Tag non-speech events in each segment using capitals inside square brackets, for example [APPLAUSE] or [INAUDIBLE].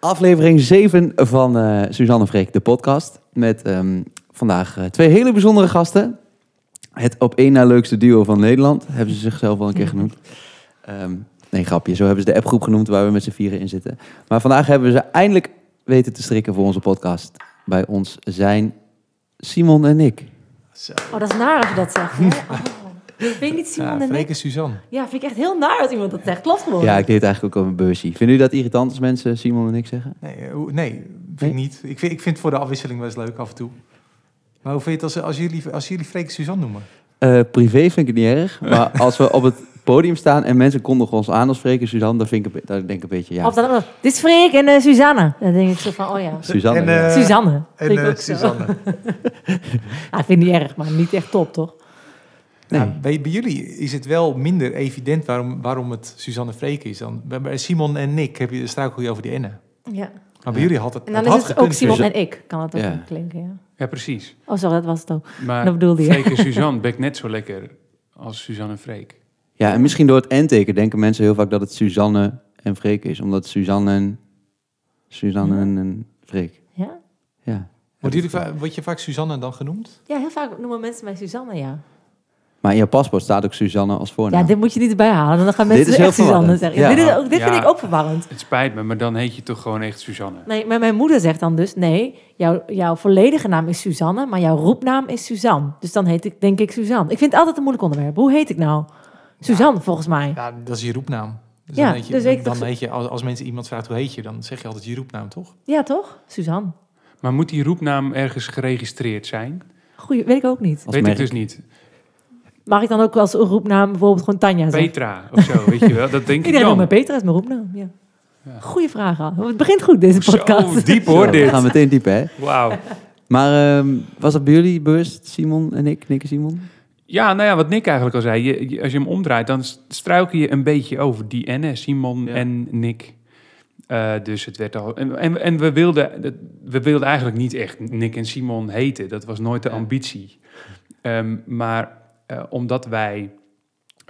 Aflevering 7 van eh Suzanne Freek, de podcast. Met ehm, vandaag eh, twee hele bijzondere gasten. Het op één na leukste duo van Nederland, hebben ze zichzelf al een keer genoemd. Ehm, nee, grapje, zo hebben ze de appgroep genoemd waar we met z'n vieren in zitten. Maar vandaag hebben we ze eindelijk weten te strikken voor onze podcast. Bij ons zijn Simon en ik. Zo. Oh, dat is naar als je dat zegt. hè? [LAUGHS] Oh. Vind je niet Simon Ja, en Freek en Suzanne. Ja, vind ik echt heel naar als iemand dat zegt. Klopt gewoon. Ja, ik deed het eigenlijk ook al een bewustzijn. Vinden jullie dat irritant als mensen Simon en ik zeggen? Nee, eh, nee vind ik niet. Ik vind, ik vind het voor de afwisseling wel eens leuk af en toe. Maar hoe vind je het als, als, jullie, als jullie Freek en Suzanne noemen? Eh, privé vind ik het niet erg, maar [LAUGHS] als we op het podium staan en mensen kondigen ons aan als Freek en Suzanne, dan, vind ik, dan denk ik een beetje, ja, Of dan nog, dit is Freek en eh, Suzanne. Dan denk ik zo van, oh ja. Suzanne. En, Suzanne. En Vind ik ook zo. Suzanne. [LAUGHS] Ja, ik vind het niet erg, maar niet echt top, toch? Nee. Ja, bij, bij jullie is het wel minder evident waarom, waarom het Suzanne en Freek is. Dan, bij- Simon en Nick heb je, struikel je over die N'en. Ja. Maar bij jullie had het En dan het had is het ook. Simon dus- en ik. Kan dat ook Ja. klinken, ja. Ja, precies. Oh, sorry, dat was het ook. Maar Dat bedoelde je. Freek en [LAUGHS] Suzanne bekt net zo lekker als Suzanne en Freek. Ja, en misschien door het N-teken denken mensen heel vaak dat het Suzanne en Freek is, omdat Suzanne en Suzanne Ja. en, Freek. Ja? Ja. Wordt jullie word je vaak Suzanne dan genoemd? Ja, heel vaak noemen mensen mij Suzanne, ja. Maar in je paspoort staat ook Suzanne als voornaam. Ja, dit moet je niet erbij halen. Dan gaan Dit mensen is heel echt Suzanne zeggen. Ja. Dit is ook, dit Ja. vind ik ook verwarrend. Het spijt me, maar dan heet je toch gewoon echt Suzanne. Nee, maar mijn moeder zegt dan dus... Nee, jouw, jouw volledige naam is Suzanne, maar jouw roepnaam is Suzanne. Dus dan heet ik, denk ik, Suzanne. Ik vind het altijd een moeilijk onderwerp. Hoe heet ik nou? Suzanne, volgens mij. Ja, dat is je roepnaam. Dus Ja, dan heet je, dus ik- dan heet je als, als mensen iemand vraagt hoe heet je, dan zeg je altijd je roepnaam, toch? Ja, toch? Suzanne. Maar moet die roepnaam ergens geregistreerd zijn? Goeie, weet ik ook niet. Als Weet merk. ik dus niet. Mag ik dan ook als roepnaam bijvoorbeeld gewoon Tanja zeggen? Petra of zo, weet je wel. Dat denk [LAUGHS] ik Iedereen noemt me Petra, is mijn roepnaam. Ja. Ja. Goeie vraag al. Het begint goed, deze podcast. Zo diep hoor we dit. gaan meteen diepen, hè? Wauw. Maar ehm, was dat bij jullie bewust, Simon en ik, Nick en Simon? Ja, nou ja, wat Nick eigenlijk al zei. Je, je- als je hem omdraait, dan struikel je een beetje over die N, hè, Simon Ja. en Nick. Eh, dus het werd al... En, en, en we, wilden, dat- we wilden eigenlijk niet echt Nick en Simon heten. Dat was nooit de Ja. ambitie. Ehm, maar eh, omdat wij...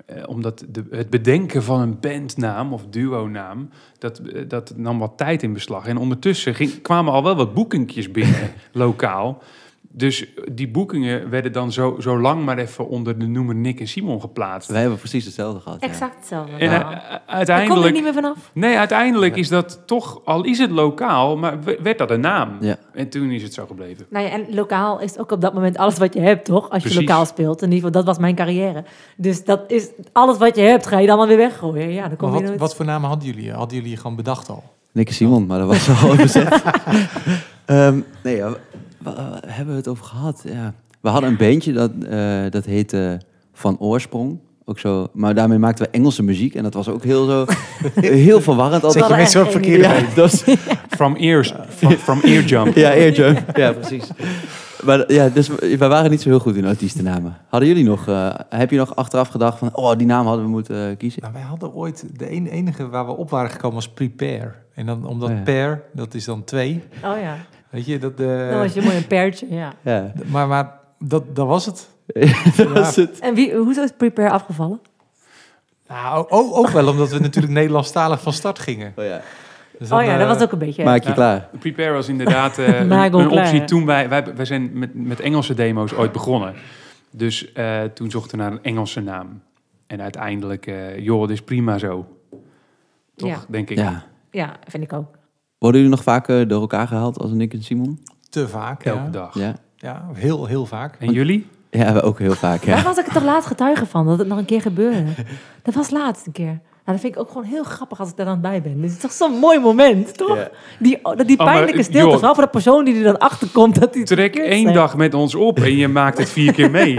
eh, omdat de, het bedenken van een bandnaam of duonaam, dat, eh, dat nam wat tijd in beslag. En ondertussen kwamen al wel wat boekingjes binnen, [LAUGHS] lokaal. Dus die boekingen werden dan zo, zo lang maar even onder de noemer Nick en Simon geplaatst. Wij hebben precies hetzelfde gehad. Exact hetzelfde. En Nou, u- u- Daar kom ik uiteindelijk, niet meer vanaf. nee, uiteindelijk is dat toch, al is het lokaal, maar we- werd dat een naam. Ja. En toen is het zo gebleven. Nou ja, en lokaal is ook op dat moment alles wat je hebt, toch? Als je lokaal speelt. In ieder geval, dat was mijn carrière. Dus dat is alles wat je hebt, ga je dan maar weer weggooien. Ja, dan kom je wat, nooit... wat voor namen hadden jullie? Hadden jullie gewoon bedacht al? Nick en Simon, maar dat was al [LAUGHS] bezet. Ehm nee, ja, wa- hebben we het over gehad? Ja. We hadden een bandje dat, eh, dat heette Van Oorsprong. Ook zo, maar daarmee maakten we Engelse muziek en dat was ook heel, zo, [LAUGHS] heel verwarrend. Zet je mensen op verkeerde ja, dat [LAUGHS] From ears, from, from earjump. ja, earjump. [LAUGHS] Ja, precies. Maar ja, dus we we waren niet zo heel goed in artiestennamen. Hadden jullie nog, eh, heb je nog achteraf gedacht van, oh, die naam hadden we moeten eh, kiezen? Nou, wij hadden ooit, de enige waar we op waren gekomen was prepare. En dan, omdat Oh ja. pair, dat is dan twee. Oh ja, Weet je, dat... eh, dan was je mooi een peertje, ja. Ja, Maar, maar dat, dat was het. [LAUGHS] dat was het. En wie, hoezo is Prepare afgevallen? Nou, ook, ook wel omdat we natuurlijk Nederlandstalig van start gingen. Oh, ja. Dus Oh ja, eh, dat was ook een beetje... Maak je klaar. Prepare was inderdaad eh, [LAUGHS] een, Nagel een klaar, optie toen wij, wij, wij zijn met, met Engelse demo's ooit begonnen. Dus eh, toen zochten we naar een Engelse naam. En uiteindelijk, eh joh, dit is prima zo. Toch, Ja. denk ik. Ja. Ja, vind ik ook. Worden jullie nog vaker door elkaar gehaald als Nick en Simon? te vaak. Elke ja. dag. Ja. Ja, heel, heel vaak. En jullie? Ja, we ook heel vaak, Daar ja. was ik er toch laatst getuige van, dat het nog een keer gebeurde. Dat was laatst een keer. Nou, dat vind ik ook gewoon heel grappig als ik daar dan bij ben. Het is toch zo'n mooi moment, toch? Ja. Die, dat die Oh, maar, pijnlijke eh, stilte, joh. vooral voor de persoon die er dan achter komt. Dat die het Trek één dag met ons op en je maakt het vier keer mee.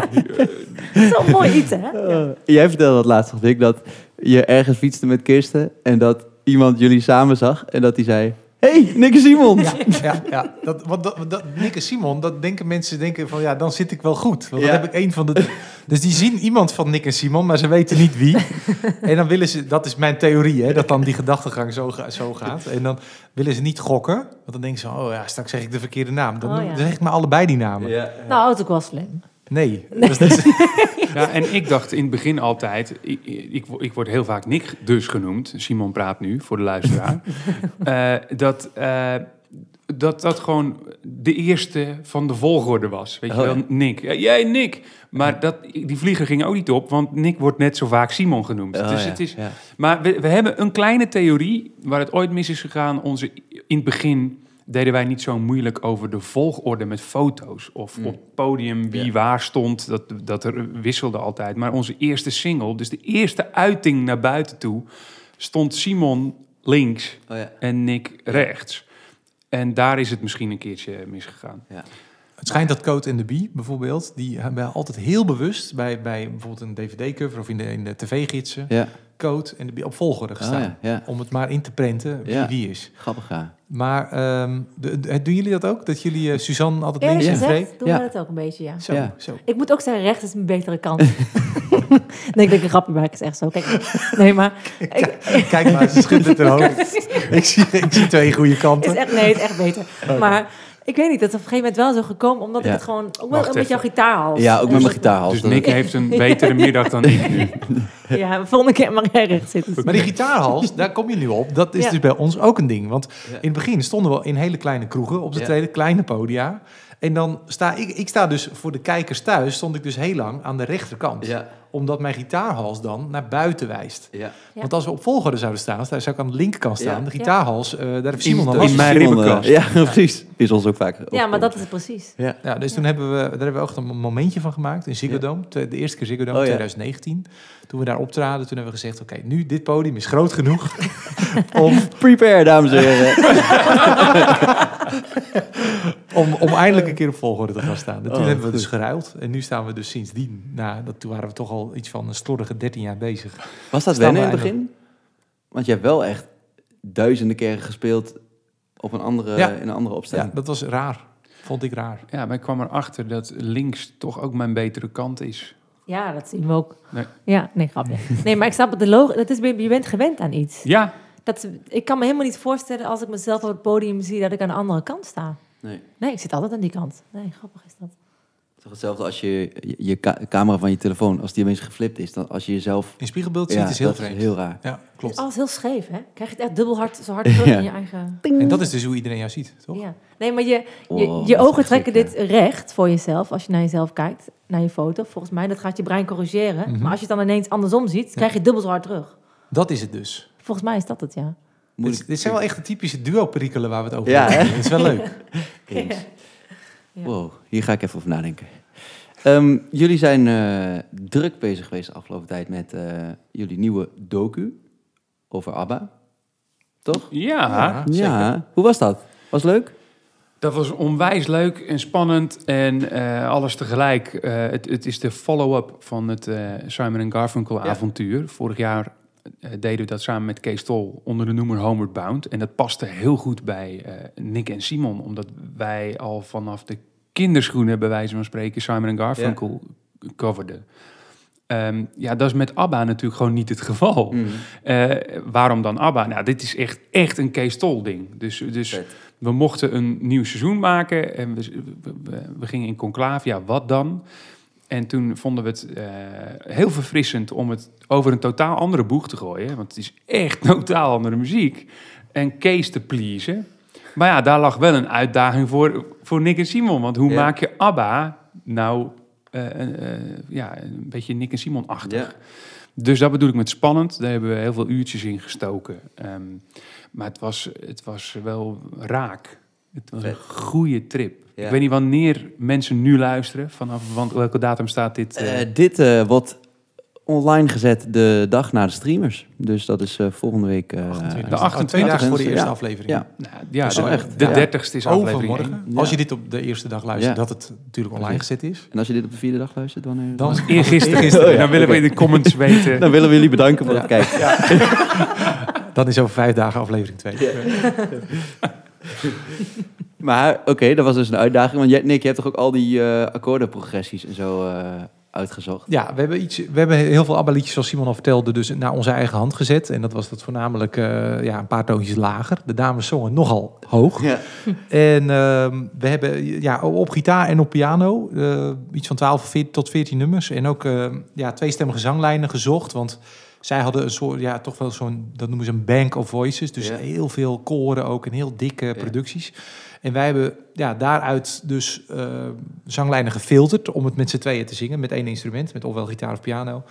[LAUGHS] Zo'n mooi iets, hè? Eh, jij vertelde dat laatst nog, Dick, dat je ergens fietste met Kirsten en dat iemand jullie samen zag en dat hij zei... hey, Nick en Simon! Ja, ja, ja. Dat, wat, dat, dat, Nick en Simon, dat denken mensen denken van ja, dan zit ik wel goed. Want dan heb ik een van de. Dus die zien iemand van Nick en Simon, maar ze weten niet wie. En dan willen ze, dat is mijn theorie, hè, dat dan die gedachtegang zo, zo gaat. En dan willen ze niet gokken, want dan denken ze, oh ja, straks zeg ik de verkeerde naam. Dan, Oh, noem- ja. dan zeg ik maar allebei die namen. Ja. Nou, dat wel slim. Nee. Dus [LAUGHS] Ja, en ik dacht in het begin altijd, ik, ik, wo- ik word heel vaak Nick dus genoemd. Simon praat nu voor de luisteraar. [LAUGHS] Eh, dat, eh, dat dat gewoon de eerste van de volgorde was. Weet je Oh, wel, ja. Nick. Ja, jij Nick. Maar dat, die vlieger ging ook niet op, want Nick wordt net zo vaak Simon genoemd. Oh, dus het is, maar we, we hebben een kleine theorie waar het ooit mis is gegaan. Onze, in het begin deden wij niet zo moeilijk over de volgorde met foto's. Of Mm. op het podium wie waar stond. Dat, dat er wisselde altijd. Maar onze eerste single, dus de eerste uiting naar buiten toe... stond Simon links Oh, ja. en Nick rechts. En daar is het misschien een keertje misgegaan. Het schijnt dat Code en de Bee bijvoorbeeld, die hebben altijd heel bewust bij, bij bijvoorbeeld een dvd-cover of in de, in de tv-gidsen, Ja. Code en de op volgorde Oh, gestaan. ja, ja. Om het maar in te prenten wie Ja. wie is. Grappig, ja. Maar ehm, de- de- doen jullie dat ook? Dat jullie eh, Suzanne altijd Eerlijk links en Freek? doen Ja. we dat ook een beetje, ja. Zo, Ja. zo. Ik moet ook zeggen, rechts is mijn betere kant. [LAUGHS] [LAUGHS] nee, ik denk een grapje, maar het is echt zo. Kijk, nee, maar... Ik, Kijk maar, ze schudt haar [LAUGHS] hoofd. ik, zie, ik zie twee goede het kanten. is echt, nee, het is echt beter. Maar ik weet niet, dat is op een gegeven moment wel zo gekomen, omdat Ja. ik het gewoon... Ook wel Wacht beetje jouw gitaarhals. Ja, ook met Dus mijn gitaarhals. Dus Nick heeft een betere [LAUGHS] middag dan ik nu. Ja, volgende keer mag jij rechts zitten. Maar die gitaarhals, daar kom je nu op. Dat is Ja. dus bij ons ook een ding. Want Ja. in het begin stonden we in hele kleine kroegen op de Ja. tweede kleine podia. En dan sta ik, ik sta dus voor de kijkers thuis, stond ik dus heel lang aan de rechterkant. Ja, Omdat mijn gitaarhals dan naar buiten wijst. ja. Want als we op volgorde zouden staan, daar zou ik aan de linkerkant staan. Ja. De gitaarhals, eh, daar heeft Simon dan in last van. mijn Ja, [LAUGHS] precies. Is ons ook vaak. Ja, maar dat is het precies. Ja. Ja, dus toen hebben we, daar hebben we ook een momentje van gemaakt in Ziggo Ja. Dome. De eerste keer Ziggo Dome, Oh, ja. 2019. Toen we daar optraden, toen hebben we gezegd... oké, nu dit podium is groot genoeg [LAUGHS] om, Prepare, dames en heren. [LAUGHS] [LAUGHS] om, om eindelijk een keer op volgorde te gaan staan. En toen Oh, hebben we goed. dus geruild. En nu staan we dus sindsdien... Nou, dat, toen waren we toch al iets van een slordige 13 jaar bezig. Was dat wennen in het begin? Want je hebt wel echt duizenden keren gespeeld op een andere, Ja. in een andere Ja, opstelling. dat was raar. Vond ik raar. Ja, maar ik kwam erachter dat links toch ook mijn betere kant is. Ja, dat zien we ook. Nee. Ja, nee, grapje. Nee, maar ik snap het, de logo, dat is, je bent gewend aan iets. Ja, Dat, ik kan me helemaal niet voorstellen als ik mezelf op het podium zie dat ik aan de andere kant sta. Nee. Nee, ik zit altijd aan die kant. Nee, grappig is dat. Het is hetzelfde als je, je, je ka- camera van je telefoon, als die opeens geflipt is, dan als je jezelf... In spiegelbeeld Ja, ziet is heel dat vreemd. is heel raar. Ja, Het is klopt. alles heel scheef, hè? Krijg je het echt dubbel hard, zo hard [LAUGHS] terug Ja. in je eigen... En dat is dus hoe iedereen jou ziet, toch? Ja. Nee, maar je, je, Oh, je ogen trekken dit recht voor jezelf als je naar jezelf kijkt, naar je foto. Volgens mij, dat gaat je brein corrigeren. Mhm. Maar als je het dan ineens andersom ziet, krijg je het dubbel zo hard terug. Dat is het dus. Volgens mij is dat het, ja. Moet Dit, ik- dit zijn wel echt de typische duo-perikelen waar we het over Ja, hebben. Het is wel leuk. [LAUGHS] Eens. Ja. Wow, hier ga ik even over nadenken. Ehm, jullie zijn eh, druk bezig geweest de afgelopen tijd met eh, jullie nieuwe docu over ABBA. Toch? ja. Ja. Hoe was dat? Was leuk? Dat was onwijs leuk en spannend en eh, alles tegelijk. Eh, het, het is de follow-up van het eh, Simon Garfunkel Ja. avontuur. Vorig jaar deden we dat samen met Kees Tol onder de noemer Homeward Bound. En dat paste heel goed bij eh, Nick en Simon, omdat wij al vanaf de kinderschoenen, bij wijze van spreken, Simon Garfunkel coverden. Ehm, ja, dat is met ABBA natuurlijk gewoon niet het geval. Mhm. Eh, waarom dan ABBA? Nou, dit is echt, echt een Kees Tol ding. Dus, dus we mochten een nieuw seizoen maken en we, we, we- we gingen in conclave. Ja, wat dan? En toen vonden we het eh, heel verfrissend om het over een totaal andere boeg te gooien. Want het is echt [LAUGHS] totaal andere muziek. En Kees te pleasen. Maar ja, daar lag wel een uitdaging voor, voor Nick en Simon. Want hoe Ja. maak je ABBA nou eh, eh, ja, een beetje Nick en Simon-achtig? Ja. Dus dat bedoel ik met spannend. Daar hebben we heel veel uurtjes in gestoken. Ehm, maar het was, het was wel raak. Het was Vet. een goede trip. Ja. Ik weet niet wanneer mensen nu luisteren. Vanaf want welke datum staat dit? eh? Eh, dit eh, wordt online gezet de dag na de streamers. Dus dat is eh, volgende week. eh, 28. de Oh, 28 twee dagen voor de ja. eerste aflevering. Ja. nou, ja, Dus de, wel echt, de ja. 30ste is aflevering Overmorgen. Als je dit op de eerste dag luistert, Ja. dat het natuurlijk online gezet is. En als je dit op de vierde dag luistert, wanneer? Dan Eergisteren. Oh ja, Dan willen we in de comments [LAUGHS] weten. Dan willen we jullie bedanken voor Ja. het kijken. [LAUGHS] Dan is over vijf dagen aflevering 2. [LAUGHS] Maar oké, dat was dus een uitdaging. Want jij, Nick, je hebt toch ook al die eh, akkoordenprogressies en zo eh, uitgezocht. Ja, we hebben, iets, we hebben heel veel ABBA-liedjes, zoals Simon al vertelde, dus naar onze eigen hand gezet. En dat was dat voornamelijk eh, ja, een paar toontjes lager. De dames zongen nogal hoog. Ja. En ehm, we hebben ja, op gitaar en op piano iets van 12 veer- tot 14 nummers. En ook eh, ja, tweestemmige zanglijnen gezocht. Want zij hadden een soort, ja, toch wel zo'n, dat noemen ze een bank of voices. Dus Ja. heel veel koren ook en heel dikke producties. En wij hebben ja, daaruit dus eh, zanglijnen gefilterd om het met z'n tweeën te zingen. Met één instrument, met ofwel gitaar of piano.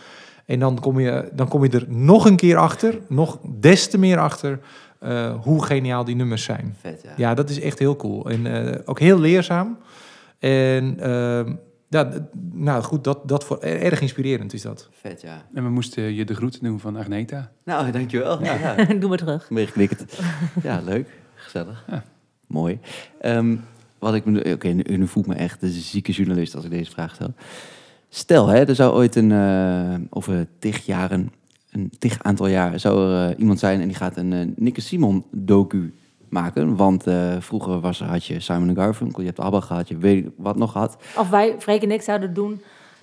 En dan kom je, dan kom je er nog een keer achter, nog des te meer achter, eh, hoe geniaal die nummers zijn. Vet, ja. Ja, dat is echt heel cool. En eh, ook heel leerzaam. En ehm, ja, nou goed, dat, dat voor, erg inspirerend is dat. Vet, ja. En we moesten je de groeten doen van Agneta. Nou, dankjewel. Ja, ja. [LAUGHS] Doe maar terug. Meegeknikt. Ja, leuk. Gezellig. Ja. Mooi. Ehm, wat ik me... Oké, nu, nu voel ik me echt de zieke journalist als ik deze vraag stel. Stel, hè, er zou ooit een... eh, over tig jaren... Een tig aantal jaar zou er eh, iemand zijn... en die gaat een eh Nikke Simon docu maken. Want vroeger was er, had je Simon Garfunkel, je hebt ABBA gehad, je weet wat nog gehad. Of wij, Freek en ik, zouden doen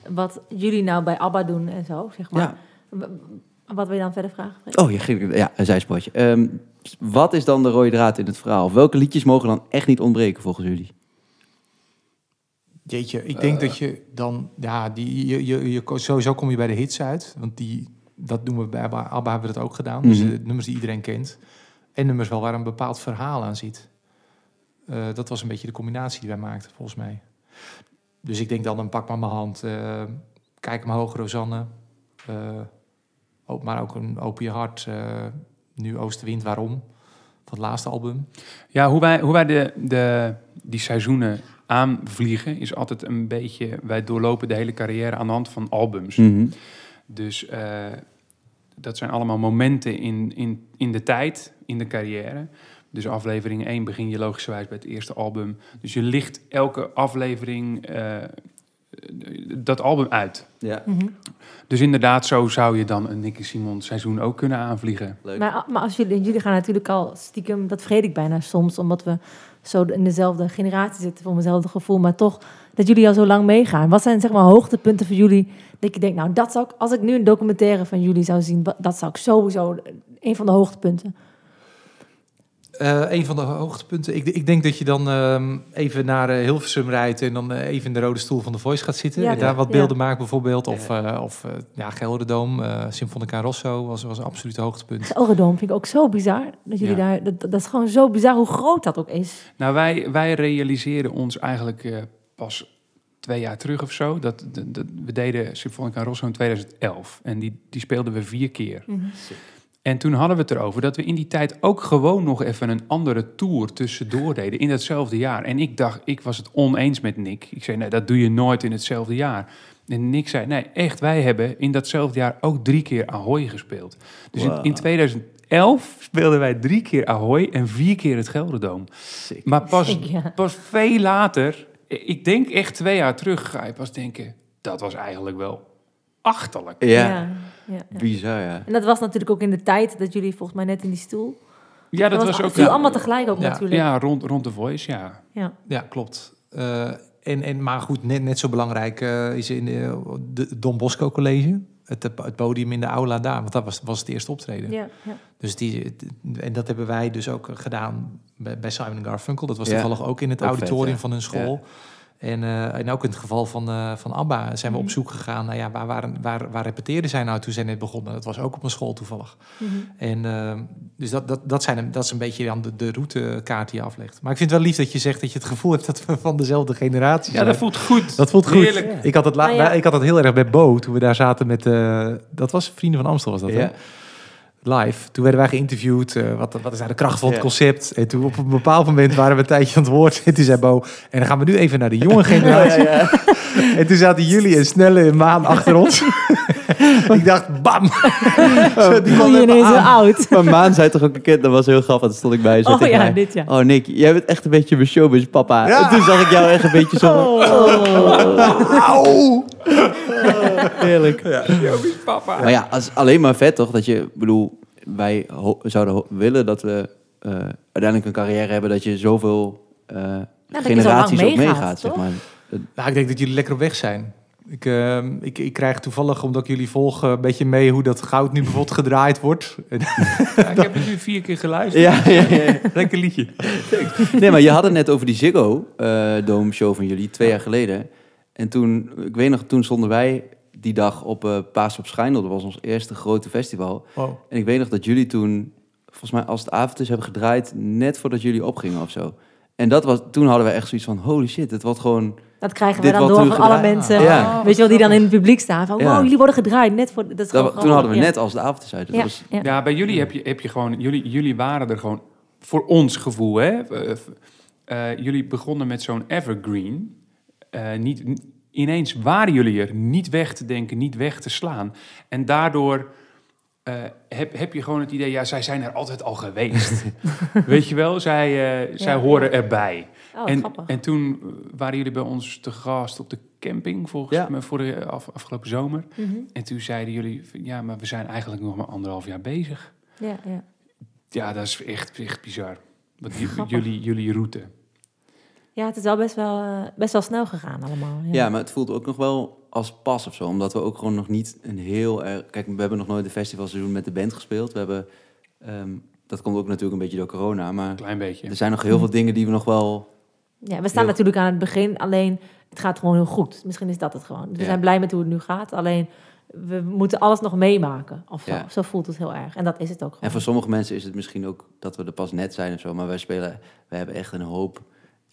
wat jullie nou bij ABBA doen en zo, zeg maar. Ja. Wat wil je dan verder vragen? Oh, ja, ja een zijspoortje. Ehm, wat is dan de rode draad in het verhaal? Welke liedjes mogen dan echt niet ontbreken volgens jullie? Jeetje, ik denk dat je dan, ja, die, je, je, je, sowieso kom je bij de hits uit. Want die, dat doen we bij ABBA, ABBA hebben we dat ook gedaan. Dus Mhm. de nummers die iedereen kent. En nummers wel waar een bepaald verhaal aan zit. Eh, dat was een beetje de combinatie die wij maakten, volgens mij. Dus ik denk dan, dan pak maar mijn hand. eh, kijk maar hoog, Rosanne. Maar ook een open je hart. eh, nu Oostenwind, waarom? Van het laatste album. Ja, hoe wij, hoe wij de, de, die seizoenen aanvliegen is altijd een beetje... Wij doorlopen de hele carrière aan de hand van albums. Mhm. Dus eh, dat zijn allemaal momenten in, in, in de tijd, in de carrière. Dus aflevering 1 begin je logischerwijs bij het eerste album. Dus je licht elke aflevering eh, dat album uit. Ja, Mhm. Dus inderdaad, zo zou je dan een Nicky Simon seizoen ook kunnen aanvliegen. leuk. Maar, maar als jullie, jullie gaan natuurlijk al stiekem, dat vergeet ik bijna soms, omdat we zo in dezelfde generatie zitten, voor mezelfde gevoel, maar toch dat jullie al zo lang meegaan. Wat zijn zeg maar hoogtepunten voor jullie? Dat je denkt, nou, dat zou ik, als ik nu een documentaire van jullie zou zien, dat zou ik sowieso een van de hoogtepunten. Eh, een van de hoogtepunten. Ik, ik denk dat je dan ehm, even naar eh, Hilversum rijdt en dan eh, even in de rode stoel van de Voice gaat zitten. Ja, en daar ja. wat Ja. beelden maakt bijvoorbeeld. Of, eh, of ja, Gelderdoom, Symfonica Rosso was, was een absoluut hoogtepunt. Elredome vind ik ook zo bizar. Dat jullie Ja. daar, dat, dat is gewoon zo bizar hoe groot dat ook is. Nou, wij, wij realiseren ons eigenlijk eh, pas twee jaar terug of zo. Dat, dat, dat- we deden Symfonica Rosso in 2011 en die, die speelden we vier keer. En toen hadden we het erover dat we in die tijd ook gewoon nog even een andere tour tussendoor deden in datzelfde jaar. En ik dacht, ik was het oneens met Nick. Ik zei, nee, dat doe je nooit in hetzelfde jaar. En Nick zei, nee, echt, wij hebben in datzelfde jaar ook drie keer Ahoy gespeeld. Dus in, Wow. in 2011 speelden wij drie keer Ahoy en vier keer het Gelderdoom. Sick. Maar pas, [LAUGHS] Ja. pas veel later, ik denk echt twee jaar terug, ga je pas denken, dat was eigenlijk wel achterlijk. Ja, ja, ja. bizar ja. En dat was natuurlijk ook in de tijd dat jullie volgens mij net in die stoel. Ja, dat Dat was was- ook... viel ja, allemaal tegelijk ook Ja. natuurlijk. Ja, rond, rond de voice, ja. Ja. Ja, klopt. Eh, en, en, maar goed, net, net zo belangrijk eh, is in de, de Don Bosco College. Het, het podium in de aula daar, want dat was, was het eerste optreden. Ja, ja. Dus die, en dat hebben wij dus ook gedaan bij, bij Simon Garfunkel. Dat was Ja. toevallig ook in het Ook vet, auditorium ja. van hun school. En, eh, en ook in het geval van, eh, van ABBA zijn we op Mhm. zoek gegaan. Nou ja, waar, waren, waar, waar repeteerden zij nou toen zij net begonnen? Dat was ook op een school toevallig. Mhm. En eh, dus dat, dat, dat, zijn, dat is een beetje dan de, de routekaart die je aflegt. Maar ik vind het wel lief dat je zegt dat je het gevoel hebt dat we van dezelfde generatie Ja, zijn. dat voelt goed. Dat voelt goed. Heerlijk. Ja. Ik, had het la- Nou ja. ik had het heel erg bij Bo toen we daar zaten met... eh, dat was Vrienden van Amstel was dat, hè? Live. Toen werden wij geïnterviewd. eh, wat, wat is nou de kracht van het concept? En toen op een bepaald moment waren we een tijdje aan het woord. [LAUGHS] En toen zei Bo, en dan gaan we nu even naar de jonge [LAUGHS] generatie. [LAUGHS] En toen zaten jullie en Snelle Maan achter ons. ik dacht, bam! Zo, die kwam je ineens zo oud. Maar Maan zei toch ook een keer, dat was heel grappig, dat stond ik bij. Zo Oh ja, mij, dit ja. Oh Nick, jij bent echt een beetje mijn showbiz papa. Ja. En toen zag ik jou echt een beetje zo... Oh. Auw! Heerlijk. papa. Maar ja, als, alleen maar vet toch? Dat je, bedoel, wij zouden willen dat we eh, uiteindelijk een carrière hebben dat je zoveel eh, Nou, dat je zo lang generaties ook meegaat, meegaat, zeg toch? maar. Nou, ik denk dat jullie lekker op weg zijn. Ik, ehm, ik, ik krijg toevallig, omdat ik jullie volg, eh, een beetje mee hoe dat goud nu bijvoorbeeld gedraaid wordt. [LAUGHS] Ja, ik heb het nu vier keer geluisterd. Ja, ja, ja. Lekker liedje. Nee, maar je had het net over die Ziggo eh Dome show van jullie, twee jaar geleden. En toen, ik weet nog, toen stonden wij die dag op eh Paas op Schijndel. Dat was ons eerste grote festival. Oh. En ik weet nog dat jullie toen, volgens mij als het avond is, hebben gedraaid net voordat jullie opgingen of zo. En dat was, toen hadden we echt zoiets van, holy shit, het wordt gewoon... Dat krijgen we dan door van alle mensen. Ja. Weet je wel, die dan in het publiek staan. Van, Ja. wow, jullie worden gedraaid. Net voor... Dat is gewoon Dat, toen hadden we ja. net als de avond is uit. Dus Ja, dat was, ja. Ja, bij jullie heb je, heb je gewoon, jullie, jullie waren er gewoon voor ons gevoel, hè? Eh, eh, jullie begonnen met zo'n evergreen. Eh, niet, ineens waren jullie er, niet weg te denken, niet weg te slaan. En daardoor eh, heb, heb je gewoon het idee, ja, zij zijn er altijd al geweest. [LAUGHS] Weet je wel, zij, eh, zij Ja, horen ja. erbij. Oh, en, grappig. en toen waren jullie bij ons te gast op de camping, volgens Ja. mij, voor de af, afgelopen zomer. Mhm. En toen zeiden jullie, ja, maar we zijn eigenlijk nog maar anderhalf jaar bezig. Ja, ja. Ja, dat is echt, echt bizar. Wat jullie, jullie route. Ja, het is wel best wel, eh, best wel snel gegaan allemaal. Ja, ja, maar het voelt ook nog wel als pas of zo. Omdat we ook gewoon nog niet een heel erg... Kijk, we hebben nog nooit een festivalseizoen met de band gespeeld. We hebben... ehm, dat komt ook natuurlijk een beetje door corona. Maar Een klein beetje. er zijn nog heel veel dingen die we nog wel... Ja, we staan Heel- natuurlijk aan het begin, alleen het gaat gewoon heel goed. Misschien is dat het gewoon. We Ja. zijn blij met hoe het nu gaat, alleen we moeten alles nog meemaken. Of zo. Ja. zo voelt het heel erg. En dat is het ook En gewoon. voor sommige mensen is het misschien ook dat we er pas net zijn of zo. Maar wij spelen... We hebben echt een hoop...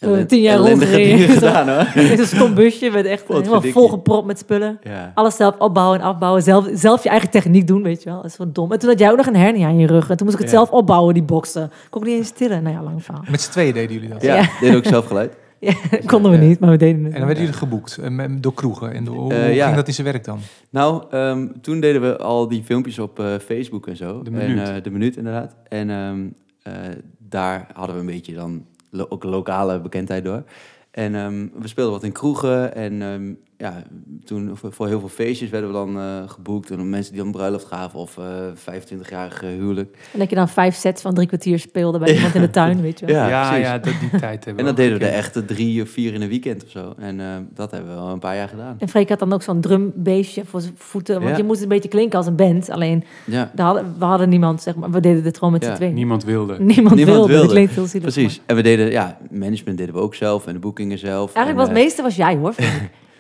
Hebben tien jaar rondgereden. [LAUGHS] gedaan, hoor. Het is een stom busje met echt helemaal volgepropt met spullen. Ja. Alles zelf opbouwen en afbouwen. Zelf, zelf je eigen techniek doen, weet je wel. Dat is zo dom. En toen had jij ook nog een hernia aan je rug. En toen moest ik het Ja. zelf opbouwen, die boksen. Kon ik niet eens tillen. Nou ja, lang verhaal. Met z'n tweeën deden jullie dat. Ja, Ja. deed ook zelf geluid. [LAUGHS] Ja, konden we niet, maar we deden het. En dan werden jullie geboekt eh, met- door kroegen. En hoe Eh, hoe ja. ging dat in zijn werk dan? Nou, ehm, toen deden we al die filmpjes op eh, Facebook en zo. De En, Minuut. eh, de minuut, inderdaad. En ehm, eh, daar hadden we een beetje dan ook lokale bekendheid door. En ehm, we speelden wat in kroegen. En ehm, ja, toen voor, voor heel veel feestjes werden we dan eh, geboekt. En mensen die een bruiloft gaven of eh 25-jarig huwelijk. En dat je dan vijf sets van drie kwartier speelde bij iemand in de tuin, [LAUGHS] weet je wel. Ja, Ja, ja, dat, die tijd hebben En ook deden we er gekend. echt eh, drie of vier in een weekend of zo. En eh, dat hebben we al een paar jaar gedaan. En Freek had dan ook zo'n drumbeestje voor zijn voeten. Want Ja. je moest een beetje klinken als een band. Alleen, Ja, daar hadden, we hadden niemand, zeg maar. We deden dit gewoon met Ja, z'n tweeën. Niemand wilde. Niemand, Niemand wilde. wilde. Dat klinkt heel zielig. precies. En we deden, ja, management deden we ook zelf en de boekingen zelf. Eigenlijk En, was het meeste was jij, hoor. [LAUGHS]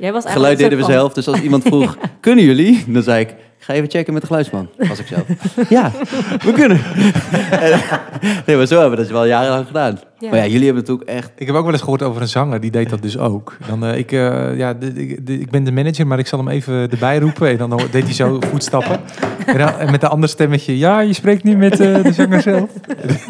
Jij was Geluid deden we zelf. Dus als iemand vroeg, [LAUGHS] kunnen jullie? Dan zei ik, ik ga even checken met de geluidsman. [LAUGHS] Was ik zelf. [LAUGHS] ja, we kunnen. En, [LAUGHS] nee, maar zo hebben we dat wel jarenlang gedaan. Ja. Maar ja, jullie hebben het ook echt... Ik heb ook wel eens gehoord over een zanger, die deed dat dus ook. Dan, eh, ik, eh, ja, de, de- de- ik ben de manager, maar ik zal hem even erbij roepen. En dan deed hij zo voetstappen. En, dan, en met een ander stemmetje, ja, je spreekt nu met eh, de zanger zelf.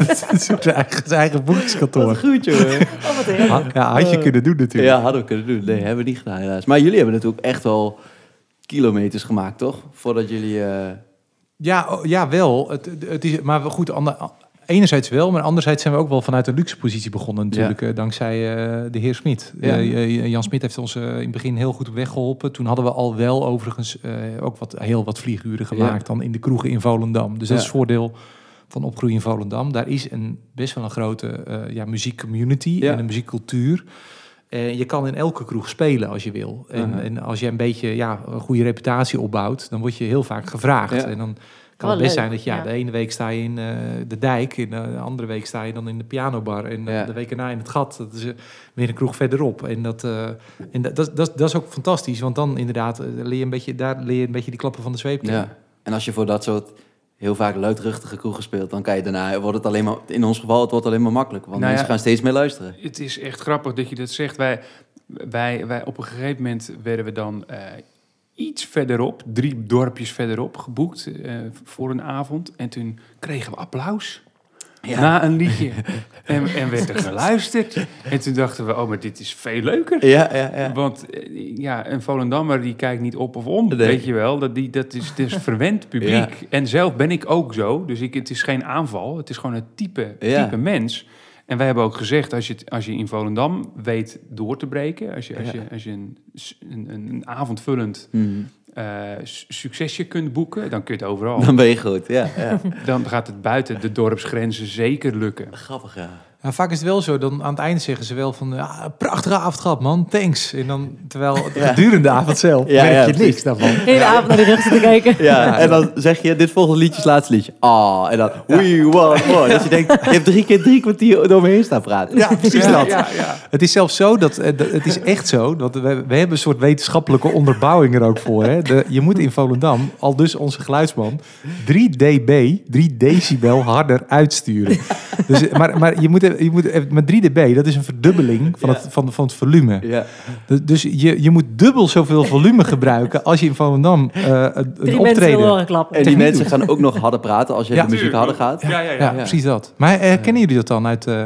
dat is zijn eigen, zijn eigen boekingskantoor. goed, jongen. van- Oh, wat Ja, had je kunnen doen natuurlijk. Ja, hadden we kunnen doen. Nee, hebben we niet gedaan helaas. Maar jullie hebben natuurlijk echt wel kilometers gemaakt, toch? Voordat jullie... eh, Ja, oh, ja wel. Het, het is, maar goed, ander, enerzijds wel, maar anderzijds zijn we ook wel vanuit een luxe positie begonnen natuurlijk, eh, dankzij eh, de heer Smit. Ja. Jan Smit heeft ons in het begin heel goed op weg geholpen. Toen hadden we al wel overigens ook wat, heel wat vlieguren gemaakt dan in de kroegen in Volendam. Dus dat is het voordeel van opgroeien in Volendam. Daar is een, best wel een grote ja, muziekcommunity en een muziekcultuur. Eh, je kan in elke kroeg spelen als je wil. En, Uh-huh. en als je een beetje ja, een goede reputatie opbouwt, dan word je heel vaak gevraagd. Ja. En dan kan het best leuk, zijn dat ja, ja. de ene week sta je in eh, de dijk, in de andere week sta je dan in de pianobar en eh, Ja. de week erna in het gat. Dat is eh, weer een kroeg verderop. En dat, eh, en dat, dat, dat, dat is ook fantastisch, want dan inderdaad eh, leer je een beetje, daar leer je een beetje die klappen van de zweep. ja. En als je voor dat soort heel vaak luidruchtige kroegen speelt... dan kan je daarna... Wordt het alleen maar, in ons geval, het wordt alleen maar makkelijk. Want Nou mensen ja. gaan steeds meer luisteren. Het is echt grappig dat je dat zegt. Wij, wij, wij op een gegeven moment werden we dan eh, iets verderop, drie dorpjes verderop, geboekt eh, voor een avond. En toen kregen we applaus. Ja. Na een liedje. en, en werd er geluisterd. En toen dachten we, oh, maar dit is veel leuker. Ja, ja, ja. Want eh, ja, een Volendammer die kijkt niet op of om, Nee. weet je wel. Dat, die, dat is, het is verwend publiek. Ja. En zelf ben ik ook zo. Dus ik, het is geen aanval. Het is gewoon een type, type mens. En wij hebben ook gezegd, als je, als je in Volendam weet door te breken... als je, als je, als je een, een, een, avondvullend Mhm. eh, su- succesje kunt boeken... dan kun je het overal. Dan ben je groot, ja. ja. [LAUGHS] Dan gaat het buiten de dorpsgrenzen zeker lukken. Grappig, ja. Nou, vaak is het wel zo, dan aan het eind zeggen ze wel van... Ja, prachtige avond gehad, man, thanks. En dan, terwijl [LAUGHS] Ja. gedurende de avond zelf Ja, merk ja, je niks daarvan. De hele avond naar de rug zitten kijken. Ja, en dan zeg je, dit volgende liedje is het laatste liedje. Ah, en dan, we want [LAUGHS] more. Je denkt, je hebt drie keer drie kwartier door me heen staan praten. Ja, precies Ja, dat. ja, ja. Het is zelfs zo dat, eh, dat- het is echt zo dat we, we hebben een soort wetenschappelijke onderbouwing er ook voor. Hè? De, je moet in Volendam, al dus onze geluidsman, 3 dB, 3 decibel harder uitsturen. Dus, eh, maar maar je moet, je moet, eh, met 3 dB, dat is een verdubbeling van, Ja. het, van, van het volume. Ja. Dus- Dus je, je moet dubbel zoveel volume gebruiken als je in Volendam eh, een, Drie mensen optreden... klappen. En die mensen gaan ook nog harder praten als je Ja. de muziek harder gaat. Ja, ja, ja. Ja, precies dat. Maar eh, kennen jullie dat dan uit... eh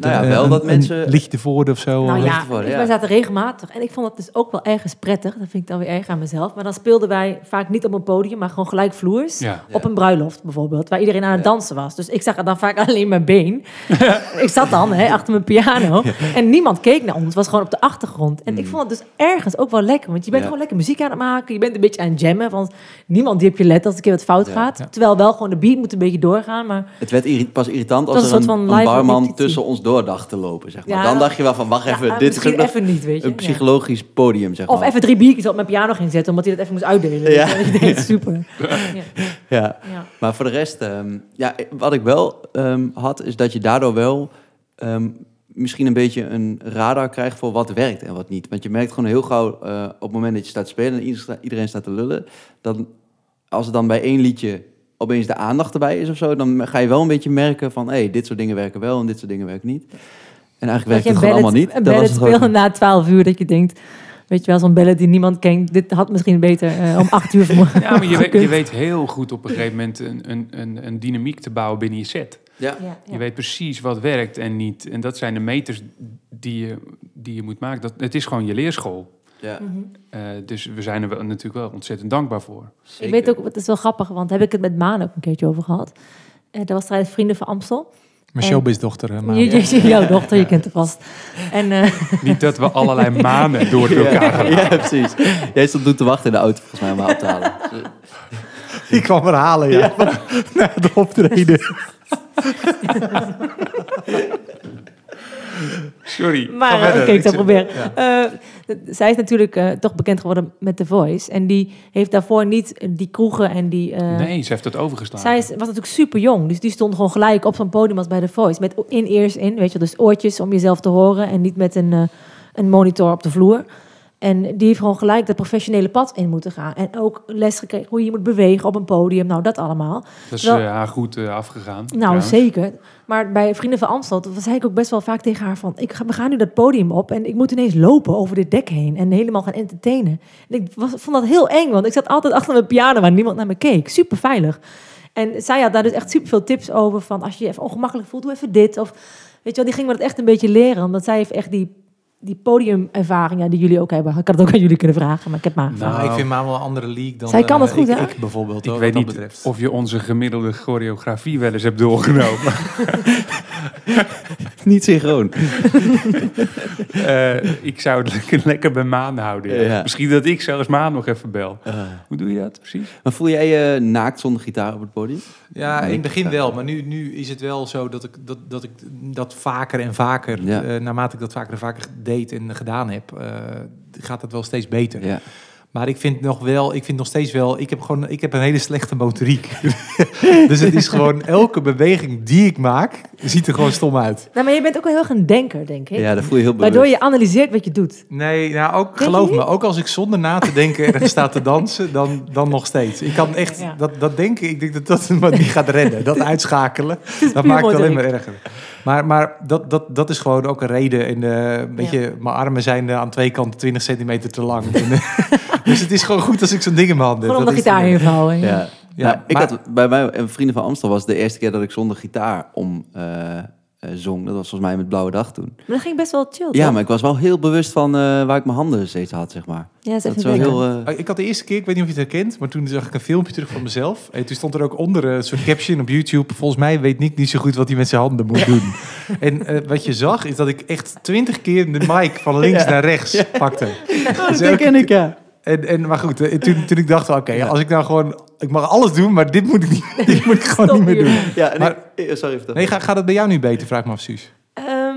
Nou ja, een- wel een- dat een mensen- liedje te woorden of zo? Nou eh? ja, ik- ja. wij zaten regelmatig. En ik vond het dus ook wel ergens prettig. Dat vind ik dan weer erg aan mezelf. Maar dan speelden wij vaak niet op een podium, maar gewoon gelijk vloers. Ja. Op een bruiloft bijvoorbeeld, waar iedereen aan het dansen was. Dus ik zag dan vaak [LAUGHS] alleen mijn been. [LAUGHS] ik zat dan hè, achter mijn piano. En niemand keek naar ons. Het was gewoon op de achtergrond. En ik Mm. vond het dus ergens ook wel lekker. Want je bent Ja. gewoon lekker muziek aan het maken. Je bent een beetje aan het jammen. Want niemand die op je let als een keer wat fout Ja. gaat. Ja. Terwijl wel gewoon de beat moet een beetje doorgaan. Maar Het werd pas irritant als een er een, soort van een live barman tussen ons door dacht te lopen. Zeg maar. Ja, dan dacht je wel van, wacht even, ja, dit is nog even niet, weet je. een psychologisch podium, zeg maar. Of even drie biertjes op mijn piano ging zetten, omdat hij dat even moest uitdelen. Ja. [LAUGHS] Ja. Super. Ja. Maar voor de rest, ehm, ja, wat ik wel ehm, had, is dat je daardoor wel ehm, misschien een beetje een radar krijgt voor wat werkt en wat niet. Want je merkt gewoon heel gauw eh, op het moment dat je staat te spelen en iedereen sta- iedereen staat te lullen, dan als er dan bij één liedje opeens de aandacht erbij is of zo, dan ga je wel een beetje merken van, hé, hey, dit soort dingen werken wel en dit soort dingen werken niet. En eigenlijk werkt het gewoon allemaal niet. een Dat was het gewoon- speelde na 12 uur, dat je denkt, weet je wel, zo'n ballad die niemand kent. Dit had misschien beter eh, om 8 uur [LAUGHS] vanmorgen Ja, maar je weet, je weet heel goed op een gegeven moment een, een, een, een dynamiek te bouwen binnen je set. Ja. Ja, ja. Je weet precies wat werkt en niet. En dat zijn de meters die je, die je moet maken. Dat, het is gewoon je leerschool. Ja, Mhm. Eh, dus we zijn er wel, natuurlijk wel ontzettend dankbaar voor. Ik weet ook, het is wel grappig, want daar heb ik het met Maan ook een keertje over gehad. Eh dat was tijdens Vrienden van Amstel. Mijn showbiz-dochter. jouw dochter, je kent haar vast. En eh, [LAUGHS] Niet dat we allerlei maanden door elkaar gaan. Ja, ja, precies. Jij stond toen te wachten in de auto, volgens mij, om haar op te halen. [LAUGHS] Ik kwam haar halen, ja. [LAUGHS] Na het optreden. [LAUGHS] Sorry. Maar eh, oké, ik Ik zal proberen. Eh, d- zij is natuurlijk eh, toch bekend geworden met The Voice. En die heeft daarvoor niet eh, die kroegen en die... eh, Nee, ze heeft het overgeslagen. Zij is, was natuurlijk super jong, dus die stond gewoon gelijk op zo'n podium als bij The Voice. Met in-ears in, weet je, wel, dus oortjes om jezelf te horen en niet met een, eh, een monitor op de vloer. En die heeft gewoon gelijk dat professionele pad in moeten gaan. En ook les gekregen hoe je moet bewegen op een podium. Nou, dat allemaal. Dat is eh, haar goed eh, afgegaan. Nou, trouwens. zeker. Maar bij Vrienden van Amstel zei ik ook best wel vaak tegen haar van... Ik ga, we gaan nu dat podium op en ik moet ineens lopen over dit dek heen... en helemaal gaan entertainen. En ik was, vond dat heel eng, want ik zat altijd achter mijn piano... waar niemand naar me keek. Super veilig. En zij had daar dus echt super veel tips over... van als je je even ongemakkelijk voelt, doe even dit. Of, weet je wel, die ging me dat echt een beetje leren... omdat zij heeft echt die, die podiumervaring ja, die jullie ook hebben. Ik had het ook aan jullie kunnen vragen, maar ik heb maar Nou, Nou, ik vind Maan wel een andere league dan Zij kan het eh, goed, ik, hè? ik bijvoorbeeld. Ik weet niet dat betreft. of je onze gemiddelde choreografie wel eens hebt doorgenomen. [LAUGHS] Niet synchroon. [LAUGHS] Eh, ik zou het lekker, lekker bij Maan houden. ja. Ja. Misschien dat ik zelfs Maan nog even bel. Hoe doe je dat precies? maar voel jij je naakt zonder gitaar op het podium? Ja, Nee, in het begin wel. Maar nu, nu is het wel zo dat ik dat, dat, ik dat vaker en vaker... Ja. eh, naarmate ik dat vaker en vaker deed en gedaan heb... eh, gaat het wel steeds beter. Ja. Maar ik vind nog wel, ik vind nog steeds wel, ik heb gewoon, ik heb een hele slechte motoriek. [LAUGHS] dus het is gewoon elke beweging die ik maak, ziet er gewoon stom uit. Nou, maar je bent ook wel heel erg een denker, denk ik. ja, dat voel je heel bewust. Waardoor je analyseert wat je doet. Nee, nou ook geloof me, ook als ik zonder na te denken ergens [LAUGHS] sta te dansen, dan, dan nog steeds. Ik kan echt Ja. dat, dat denken, ik denk dat dat me niet gaat redden. Dat [LAUGHS] uitschakelen, dat maakt het alleen maar erger. Maar, maar dat, dat, dat is gewoon ook een reden. En, eh, een beetje, Mijn armen zijn eh, aan twee kanten 20 centimeter te lang. En, [LAUGHS] eh, dus [LAUGHS] het is gewoon goed als ik zo'n ding in mijn hand heb. Gewoon om de is gitaar invouwen. Ja. Ja. Ja, Nou, ik maar- had, bij mij en Vrienden van Amstel was het de eerste keer dat ik zonder gitaar om eh, eh, zong. Dat was volgens mij met Blauwe Dag toen. Maar dat ging best wel chill, Ja, toch? maar ik was wel heel bewust van eh, waar ik mijn handen steeds had, zeg maar. Ja, dat Dat is heel... eh, Oh, Ik had de eerste keer, ik weet niet of je het herkent, maar toen zag ik een filmpje terug van mezelf. En toen stond er ook onder een soort caption op YouTube. Volgens mij weet Nick niet zo goed wat hij met zijn handen moet doen. [LAUGHS] En eh, wat je zag, is dat ik echt twintig keer de mic van links Ja. naar rechts pakte. dat Dus herken elke- ik, ja. En, en, maar goed, eh, toen, toen ik dacht, oké, als ik nou gewoon... Ik mag alles doen, maar dit moet ik, niet, [LAUGHS] dit moet ik gewoon Stop niet meer doen. Ja, en Maar- ik- eh, sorry. vertel. Nee, gaat, gaat het bij jou nu beter, vraag me af, Suus. Ehm,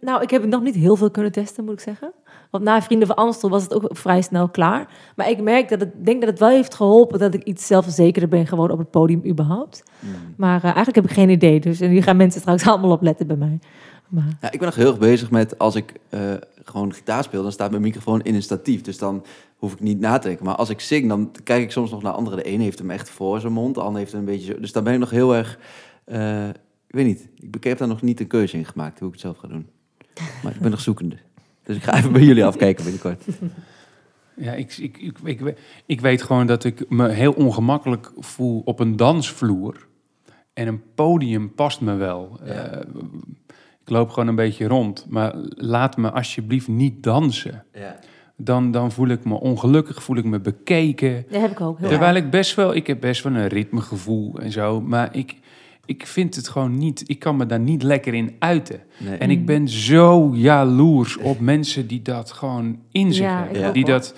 nou, ik heb het nog niet heel veel kunnen testen, moet ik zeggen. Want na Vrienden van Amstel was het ook vrij snel klaar. Maar ik merk dat het, denk dat het wel heeft geholpen dat ik iets zelfverzekerder ben geworden op het podium überhaupt. Mm. Maar eh, eigenlijk heb ik geen idee. Dus en nu gaan mensen straks allemaal op letten bij mij. Maar, Ja, ik ben nog heel erg bezig met als ik eh, gewoon gitaar speel, dan staat mijn microfoon in een statief. Dus dan hoef ik niet na te denken. Maar als ik zing, dan kijk ik soms nog naar anderen. De een heeft hem echt voor zijn mond, de ander heeft hem een beetje zo. Dus dan ben ik nog heel erg. eh, ik weet niet. Ik, heb daar nog niet een keuze in gemaakt hoe ik het zelf ga doen. Maar ik ben nog zoekende. Dus ik ga even bij jullie afkijken binnenkort. [LAUGHS] Ja, ik, ik, ik, ik, we- ik weet gewoon dat ik me heel ongemakkelijk voel op een dansvloer. En een podium past me wel. Ja. Eh, ik loop gewoon een beetje rond. Maar laat me alsjeblieft niet dansen. Ja. Dan, dan voel ik me ongelukkig, voel ik me bekeken. dat heb ik ook heel Terwijl erg. ik best wel, ik heb best wel een ritmegevoel en zo. Maar ik, ik vind het gewoon niet, ik kan me daar niet lekker in uiten. Nee. En ik ben zo jaloers op mensen die dat gewoon in zich Ja, hebben. die dat,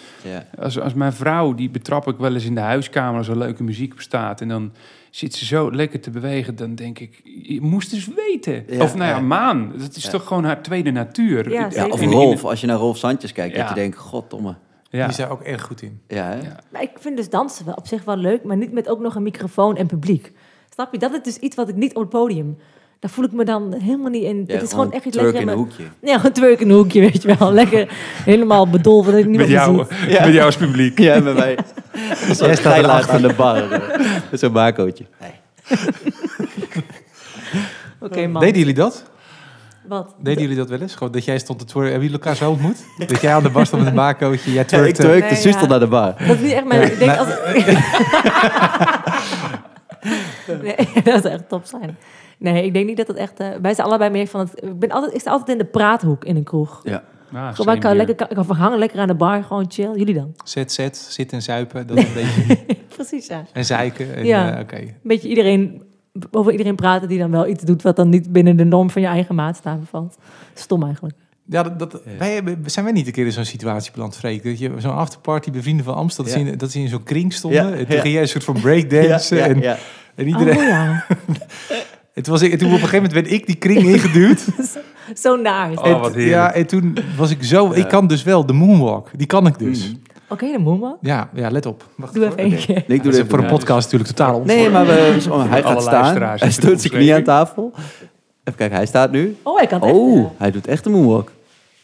als, als mijn vrouw, die betrap ik wel eens in de huiskamer als er leuke muziek op staat. En dan zit ze zo lekker te bewegen. Dan denk ik, je moest eens weten. Ja, of nou ja, ja. Maan. Dat is Ja. toch gewoon haar tweede natuur. Ja, of Rolf, als je naar Rolf Sandjes kijkt, dat Ja. je denkt, goddomme. Ja. Die is daar ook erg goed in. Ja, hè? Ja. Maar ik vind dus dansen wel op zich wel leuk, maar niet met ook nog een microfoon en publiek. Snap je? Dat is dus iets wat ik niet op het podium. Daar voel ik me dan helemaal niet in. Ja, het is gewoon echt iets lekker in in een hoekje. Ja, een twerk in een hoekje, weet je wel. Lekker helemaal bedolven dat ik niet Met, jou. Ja. met jou als publiek. Ja, bij mij. [LAUGHS] Zo'n staat erachter. aan de bar. Met zo'n barcootje. [LAUGHS] Oké, man. Deden jullie dat? Wat? Deden jullie dat wel eens? Gewoon dat jij stond te twerken. Hebben jullie elkaar zo ontmoet? dat jij aan de bar stond met een baarcootje, jij [LAUGHS] Ja, ik twerkte. twerkte Nee, zuster ja. naar de bar. Dat is niet echt mijn... Ik denk als... nee, dat zou echt top zijn. Nee, ik denk niet dat het echt... eh, wij zijn allebei meer van het... Ik, ben altijd, ik sta altijd in de praathoek in een kroeg. Ja. Ah, Gewoon, kan lekker, kan, ik kan verhangen, lekker aan de bar, gewoon chill. Jullie dan? [LAUGHS] Zet, zet, zit en zuipen. Dat een [LAUGHS] beetje... Precies, ja. En zeiken. En, Ja. eh, Oké. Een beetje iedereen... Over iedereen praten die dan wel iets doet... wat dan niet binnen de norm van je eigen maatstaven valt. Stom eigenlijk. Ja, dat, dat, Ja. Wij hebben, zijn wij niet een keer in zo'n situatie beland, Freek? Dat je zo'n afterparty bij Vrienden van Amstel, dat, Ja. ze in, dat ze in zo'n kring stonden. Ja, En toen ging jij een soort van breakdance. ja, en, ja. en iedereen... Oh ja, [LAUGHS] Het was, ik- en toen op een gegeven moment werd ik die kring ingeduwd. [LAUGHS] zo naar. Oh, wat heerlijk. ja, en toen was ik zo... Ja. Ik kan dus wel de moonwalk. Die kan ik dus. Mm. Oké, de moonwalk. Ja, ja, let op. Wacht Doe even één keer. Nee, ik doe Dat dit voor een Ja, podcast natuurlijk totaal on. Nee, maar we, [LAUGHS] hij gaat staan. Hij stoot de zijn knie aan tafel. Even kijken, hij staat nu. Oh, hij kan het echt. Oh, hij doet echt een moonwalk.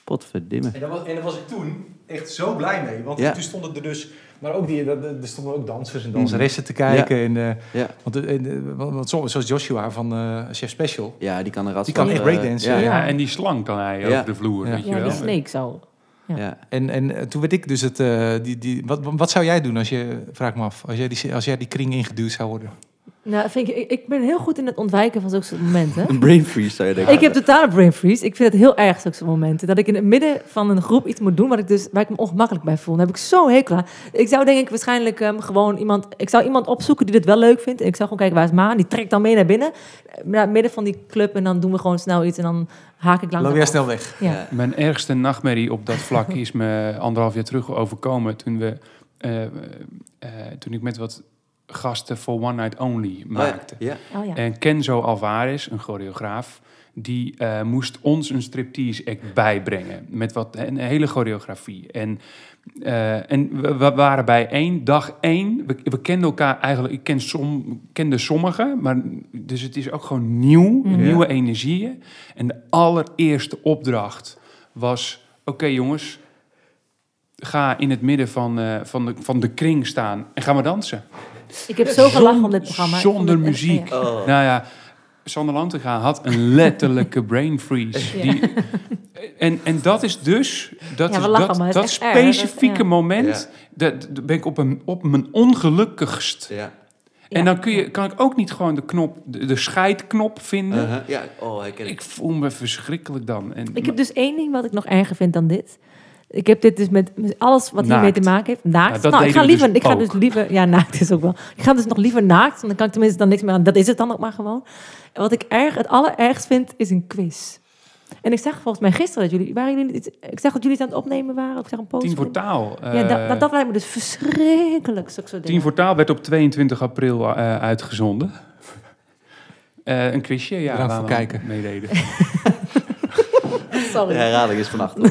Potverdimme. En daar, was, en daar was ik toen echt zo blij mee. Want Ja. toen stonden er dus... Maar ook die, dat- er stonden ook dansers en danseressen te kijken. En, eh, Ja. want, eh, en, eh, want- want zo- zoals Joshua van eh, Chef Special. ja, die kan een rat Die kan echt breakdansen. Ja, Ja. ja. Ja, en die slang kan hij Ja. over de vloer, Ja. weet je Ja, wel. die snake zo. Ja. Ja. En, en toen werd ik dus het... eh, die, die, wat, wat zou jij doen als je... Vraag me af. Als jij die, als jij die kring ingeduwd zou worden. Nou, vind ik, ik, ben heel goed in het ontwijken van zulke soort momenten. [LAUGHS] Een brain freeze zou je denken. Ik heb totale brain freeze. Ik vind het heel erg, zulke soort momenten. Dat ik in het midden van een groep iets moet doen waar ik, dus, waar ik me ongemakkelijk bij voel. Dan heb ik zo hekel aan. Ik zou denk ik waarschijnlijk ehm, gewoon iemand... Ik zou iemand opzoeken die dit wel leuk vindt. En ik zou gewoon kijken, waar is Maan? Die trekt dan mee naar binnen. Naar het midden van die club. En dan doen we gewoon snel iets. En dan haak ik langzaam Loop jij snel weg. Ja. Ja. Mijn ergste nachtmerrie op dat vlak [LAUGHS] is me anderhalf jaar terug overkomen toen we eh, eh, toen ik met wat gasten voor One Night Only maakte. Ja. Oh ja. En Kenzo Alvarez, een choreograaf, die eh, moest ons een striptease act bijbrengen met wat een hele choreografie. En, eh, en we, we waren bij één dag één. We, we kenden elkaar eigenlijk. Ik ken som, kende sommigen, maar dus het is ook gewoon nieuw, Mhm. nieuwe energieën. En de allereerste opdracht was: oké jongens. Ga in het midden van, eh, van, de, van de kring staan en ga maar dansen. Ik heb zo gelachen om dit programma. Ik Zonder muziek. ja. Oh. Nou ja, Sander Lantinga had een letterlijke brain freeze. Ja. Die, en, en dat is dus, dat, Ja, we is, lachen, dat, dat is echt erg. specifieke Ja. moment, dat, dat ben ik op, een, op mijn ongelukkigst. Ja. En dan kun je, kan ik ook niet gewoon de knop, de, de scheidknop vinden. Uh-huh. Ja. Oh, ken Ik voel me verschrikkelijk dan. En, Ik heb dus één ding wat ik nog erger vind dan dit. Ik heb dit dus met met alles wat hiermee te maken heeft. Naakt. Ja, dat nou, ik ga liever, dus ik ga dus liever, ja, naakt is ook wel. Ik ga dus nog liever naakt, want dan kan ik tenminste dan niks meer aan. Dat is het dan ook maar gewoon. En wat ik erg, het allerergst vind, is een quiz. En ik zag volgens mij gisteren dat jullie... Waren jullie niet- ik zag dat jullie het aan het opnemen waren. Ik zag een post. Tien voor taal. Ja, eh, dat, dat lijkt me dus verschrikkelijk. Zulke soort Tien voor taal werd op 22 april eh, uitgezonden. [LAUGHS] Eh, een quizje, ja. Bedankt voor kijken. Meededen. [LAUGHS] Sorry. De herhaling is vannacht. [LAUGHS]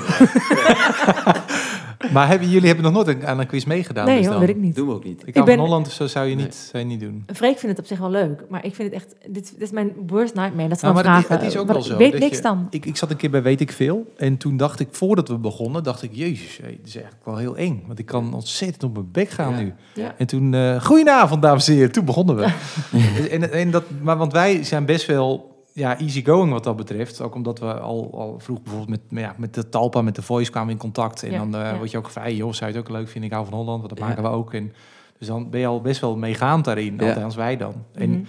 Maar hebben, jullie hebben nog nooit een- aan een quiz meegedaan? nee, dus dan? weet ik niet. Doen we ook niet. Ik hou ben- van Holland, of zo zou je Nee. niet, zou je niet doen. Freek vindt het op zich wel leuk, maar ik vind het echt... Dit, dit is mijn worst nightmare. Dat ze Nou, dan maar het, vragen... het is ook wel zo. Ik weet dat niks je- dan. Ik, ik zat een keer bij Weet ik Veel. En toen dacht ik, voordat we begonnen, dacht ik... Jezus, hé, dit is eigenlijk wel heel eng. Want ik kan ontzettend op mijn bek gaan Ja. nu. Ja. En toen, eh goedenavond dames en heren. Toen begonnen we. [LAUGHS] en, en dat, maar want wij zijn best wel ja, easygoing wat dat betreft. Ook omdat we al, al vroeg bijvoorbeeld met, ja, met de Talpa, met de Voice kwamen in contact. En Ja, dan eh, ja. word je ook gevraagd, joh, zou je het ook leuk vinden? Ik hou van Holland, want dat Ja. maken we ook. En, dus dan ben je al best wel meegaand daarin, Ja. althans wij dan. En Mhm.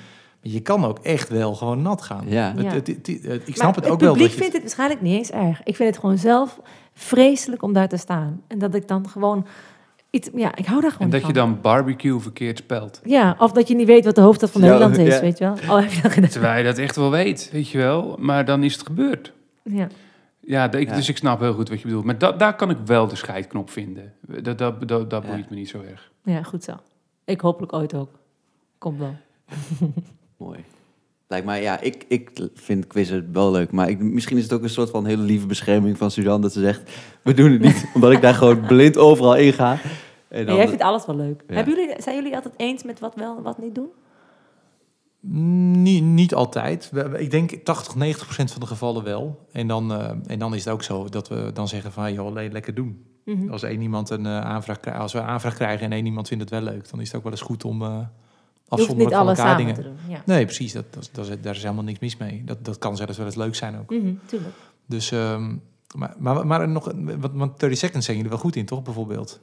je kan ook echt wel gewoon nat gaan. Ja. Het, het, het- het- ik Maar snap het ook het wel. publiek dat je- vindt het waarschijnlijk niet eens erg. Ik vind het gewoon zelf vreselijk om daar te staan. En dat ik dan gewoon iets... Ja, ik hou daar gewoon En dat van. je dan barbecue verkeerd spelt. Ja, of dat je niet weet wat de hoofdstad van Ja, Nederland is, ja. weet je wel. Oh, heb je dat gedaan? Terwijl je dat echt wel weet, weet je wel. Maar dan is het gebeurd. Ja. Ja, de- ik, Ja. dus ik snap heel goed wat je bedoelt. Maar da- daar kan ik wel de scheidknop vinden. Dat, dat, dat, dat Ja. boeit me niet zo erg. ja, goed zo. Ik hopelijk ooit ook. Komt wel. [LAUGHS] Mooi. Lijkt mij, ja, ik, ik vind quizzen wel leuk. Maar ik, misschien is het ook een soort van hele lieve bescherming van Suzanne. Dat ze zegt, we doen het niet. [LAUGHS] omdat ik daar gewoon blind overal in ga. En Nee, dan, jij vindt alles wel leuk. Ja. Hebben jullie, zijn jullie altijd eens met wat wel en wat niet doen? Niet, niet altijd. Ik denk 80, 90 procent van de gevallen wel. En dan, eh, en dan is het ook zo dat we dan zeggen van... joh, le- lekker doen. Mhm. Als één iemand een eh, aanvraag krijgt, als we een aanvraag krijgen en één iemand vindt het wel leuk, dan is het ook wel eens goed om uh, hoeft afzonderlijk niet van elkaar samen dingen. te doen. Ja. Nee, precies. Dat, dat, daar is helemaal niks mis mee. Dat, dat kan zelfs wel eens leuk zijn ook. Mhm, tuurlijk. Dus, ehm, maar, maar, maar nog, wat, want 30 seconds zijn jullie wel goed in, toch, bijvoorbeeld?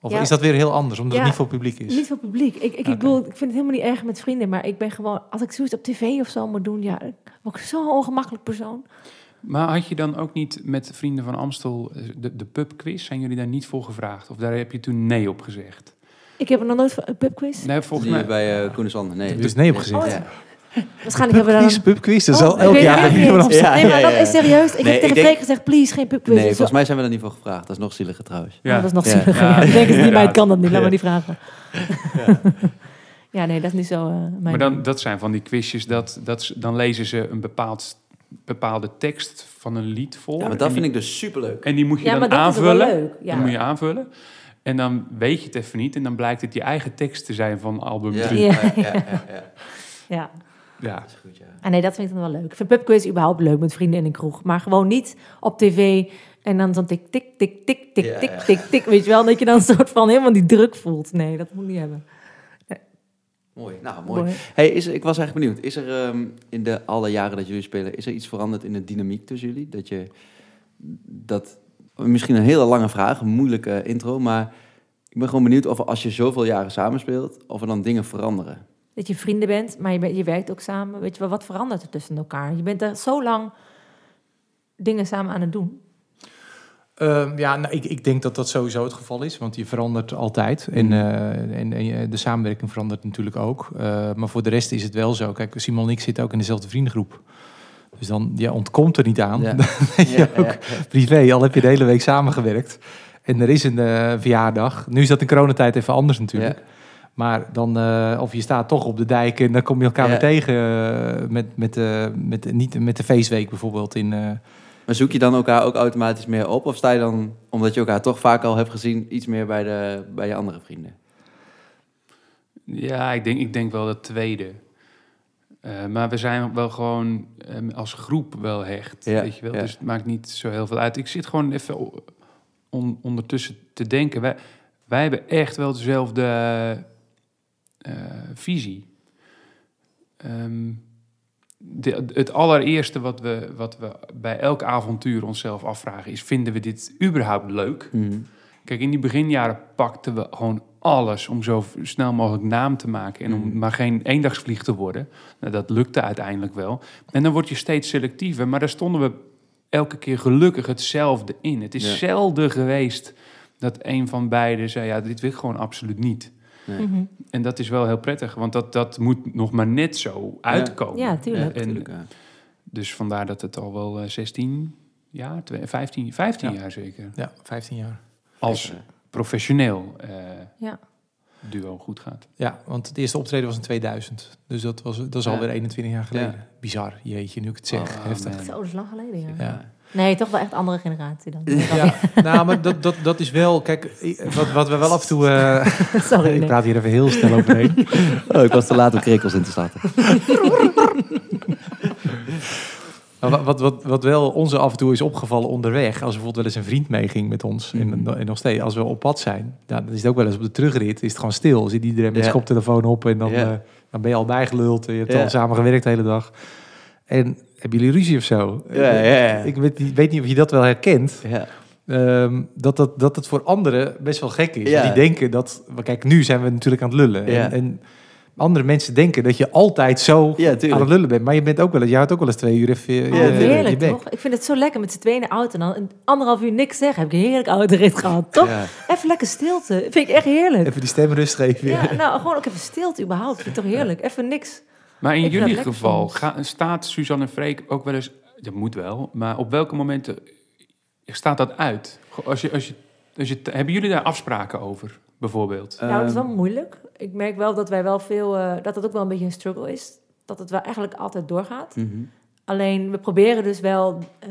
Of Ja. is dat weer heel anders, omdat Ja. het niet voor publiek is? Niet voor publiek. Ik, ik, ik bedoel, ik vind het helemaal niet erg met vrienden, maar ik ben gewoon, als ik zoiets op tv of zo moet doen, ja, ik word ik zo'n ongemakkelijk persoon. Maar had je dan ook niet met Vrienden van Amstel eh, de, de pubquiz? Zijn jullie daar niet voor gevraagd? Of daar heb je toen nee op gezegd? Ik heb er nog nooit voor een pubquiz. Nee, volgens die mij... bij uh, Koen. Nee. Dus nee op gezegd. Oh, Ja. Waarschijnlijk hebben we dan... pubquiz, dat is Oh, al elk jaar. het [LAUGHS] niet. Ja, nee, maar ja, dat ja. is serieus. Ik Nee, heb tegen denk- Freek gezegd, please, geen pubquiz. Nee, Dus volgens mij zijn we daar niet voor gevraagd. Dat is nog zieliger trouwens. Oh, dat is nog Ja. zieliger. Ja, Ja. Ik denk eens, die inderdaad. meid kan dat niet. Laat Ja. maar die vragen. [LAUGHS] Ja, nee, dat is niet zo eh, mijn Maar dan, dat zijn van die quizjes, dat, dat, dan lezen ze een bepaald, bepaalde tekst van een lied voor. Ja, maar dat vind ik dus superleuk. En die moet je Ja, dan maar dat is ook wel aanvullen. leuk. Ja. Dan moet je aanvullen. En dan weet je het even niet. En dan blijkt het je eigen tekst te zijn van album Ja, 3. Ja. ja, ja, ja, ja. Ja. Ja. Dat is goed, ja. Ah, nee, dat vind ik dan wel leuk. Ik vind pubquiz überhaupt leuk met vrienden in een kroeg. Maar gewoon niet op tv en dan zo'n tik, tik, tik, tik, tik, Ja, tik, ja. tik, tik. Weet je wel, dat je dan een soort van helemaal die druk voelt. Nee, dat moet ik niet hebben. Mooi, nou mooi. Mooi. Hey, is, er- ik was eigenlijk benieuwd. Is er ehm, in de alle jaren dat jullie spelen, is er iets veranderd in de dynamiek tussen jullie? Dat je dat misschien een hele lange vraag, een moeilijke intro, maar ik ben gewoon benieuwd of als je zoveel jaren samenspeelt, of er dan dingen veranderen. Dat je vrienden bent, maar je, bent- je werkt ook samen. Weet je wel, wat verandert er tussen elkaar? Je bent er zo lang dingen samen aan het doen. Ehm, ja, nou, ik, ik denk dat dat sowieso het geval is, want je verandert altijd. En, Mm. eh, en, en je- de samenwerking verandert natuurlijk ook. Eh, maar voor de rest is het wel zo. Kijk, Simon en ik zitten ook in dezelfde vriendengroep. Dus dan je ontkomt er niet aan. Ja. [LAUGHS] Dat je Ja, ook ja, privé, al heb je de hele week samengewerkt. En er is een eh, verjaardag. Nu is dat in coronatijd even anders natuurlijk. Maar dan, eh, of je staat toch op de dijk en dan kom je elkaar Ja. weer tegen eh, met, met, eh, met, niet, met de feestweek bijvoorbeeld. In, eh, Maar zoek je dan elkaar ook automatisch meer op? Of sta je dan, omdat je elkaar toch vaak al hebt gezien, iets meer bij, de, bij je andere vrienden? Ja, ik denk, ik denk wel dat tweede. Eh, maar we zijn wel gewoon ehm, als groep wel hecht, Ja, weet je wel. ja. Dus het maakt niet zo heel veel uit. Ik zit gewoon even o- on- ondertussen te denken. Wij, wij hebben echt wel dezelfde eh, visie. Ehm, de, het allereerste wat we, wat we bij elk avontuur onszelf afvragen is... vinden we dit überhaupt leuk? Mhm. Kijk, in die beginjaren pakten we gewoon alles om zo snel mogelijk naam te maken en om Mhm. maar geen eendagsvlieg te worden. Nou, dat lukte uiteindelijk wel. En dan word je steeds selectiever, maar daar stonden we elke keer gelukkig hetzelfde in. Het is Ja. zelden geweest dat een van beiden zei, ja, dit wil ik gewoon absoluut niet. Nee. Mhm. En dat is wel heel prettig, want dat, dat moet nog maar net zo uitkomen. Ja, tuurlijk. Ja, En- tuurlijk, ja. Dus vandaar dat het al wel eh, 16 Ja, twee- 15, 15 Ja. jaar zeker. Ja, 15 jaar. Als. Professioneel eh, Ja. duo goed gaat. Ja, want het eerste optreden was in 2000. Dus dat, was, dat is Ja. alweer 21 jaar geleden. Ja. Bizar, jeetje, nu ik het zeg. Oh, Heftig. man. Zo, dat is lang geleden, ja. Ja. Nee, toch wel echt andere generatie dan. Ja, nou, maar dat, dat, dat is wel... Kijk, wat, wat we wel af en toe... eh, [LAUGHS] Sorry, [LAUGHS] ik praat hier even heel snel overheen. Oh, ik was te laat om krekels in te starten. [LAUGHS] Maar wat, wat, wat wel ons af en toe is opgevallen onderweg... als er bijvoorbeeld wel eens een vriend meeging met ons... en, en nog steeds, als we op pad zijn... Dan is het ook wel eens op de terugrit, is het gewoon stil. Zit iedereen met Ja. koptelefoon op... en dan, Ja. eh, dan ben je al bijgeluld... en je hebt Ja. al samen gewerkt de hele dag. En hebben jullie ruzie of zo? Ja, ja, ja. Ik weet, niet- weet niet of je dat wel herkent... Ja. Ehm, dat, dat, dat het voor anderen best wel gek is. Die denken dat... Kijk, nu zijn we natuurlijk aan het lullen. En, en andere mensen denken dat je altijd zo Ja, aan het lullen bent. Maar je bent ook wel eens... Je houdt ook wel eens twee uur even je, Oh, Ja, je- je heerlijk, bek. toch? Ik vind het zo lekker met z'n tweeën in de auto. En dan een anderhalf uur niks zeggen. Heb ik een heerlijk autorit gehad, toch? Ja. Even lekker stilte. Vind ik echt heerlijk. Even die stem rust geven. Ja, nou, gewoon ook even stilte überhaupt. Vind ik toch heerlijk? Even niks. Maar in jullie geval ga, staat Suzanne en Freek ook wel eens... Dat moet wel, maar op welke momenten staat dat uit? Als je, als je, als je, hebben jullie daar afspraken over, bijvoorbeeld? nou, dat is wel moeilijk. Ik merk wel dat wij wel veel... eh, dat het ook wel een beetje een struggle is. Dat het wel eigenlijk altijd doorgaat. mhm. Alleen, we proberen dus wel eh,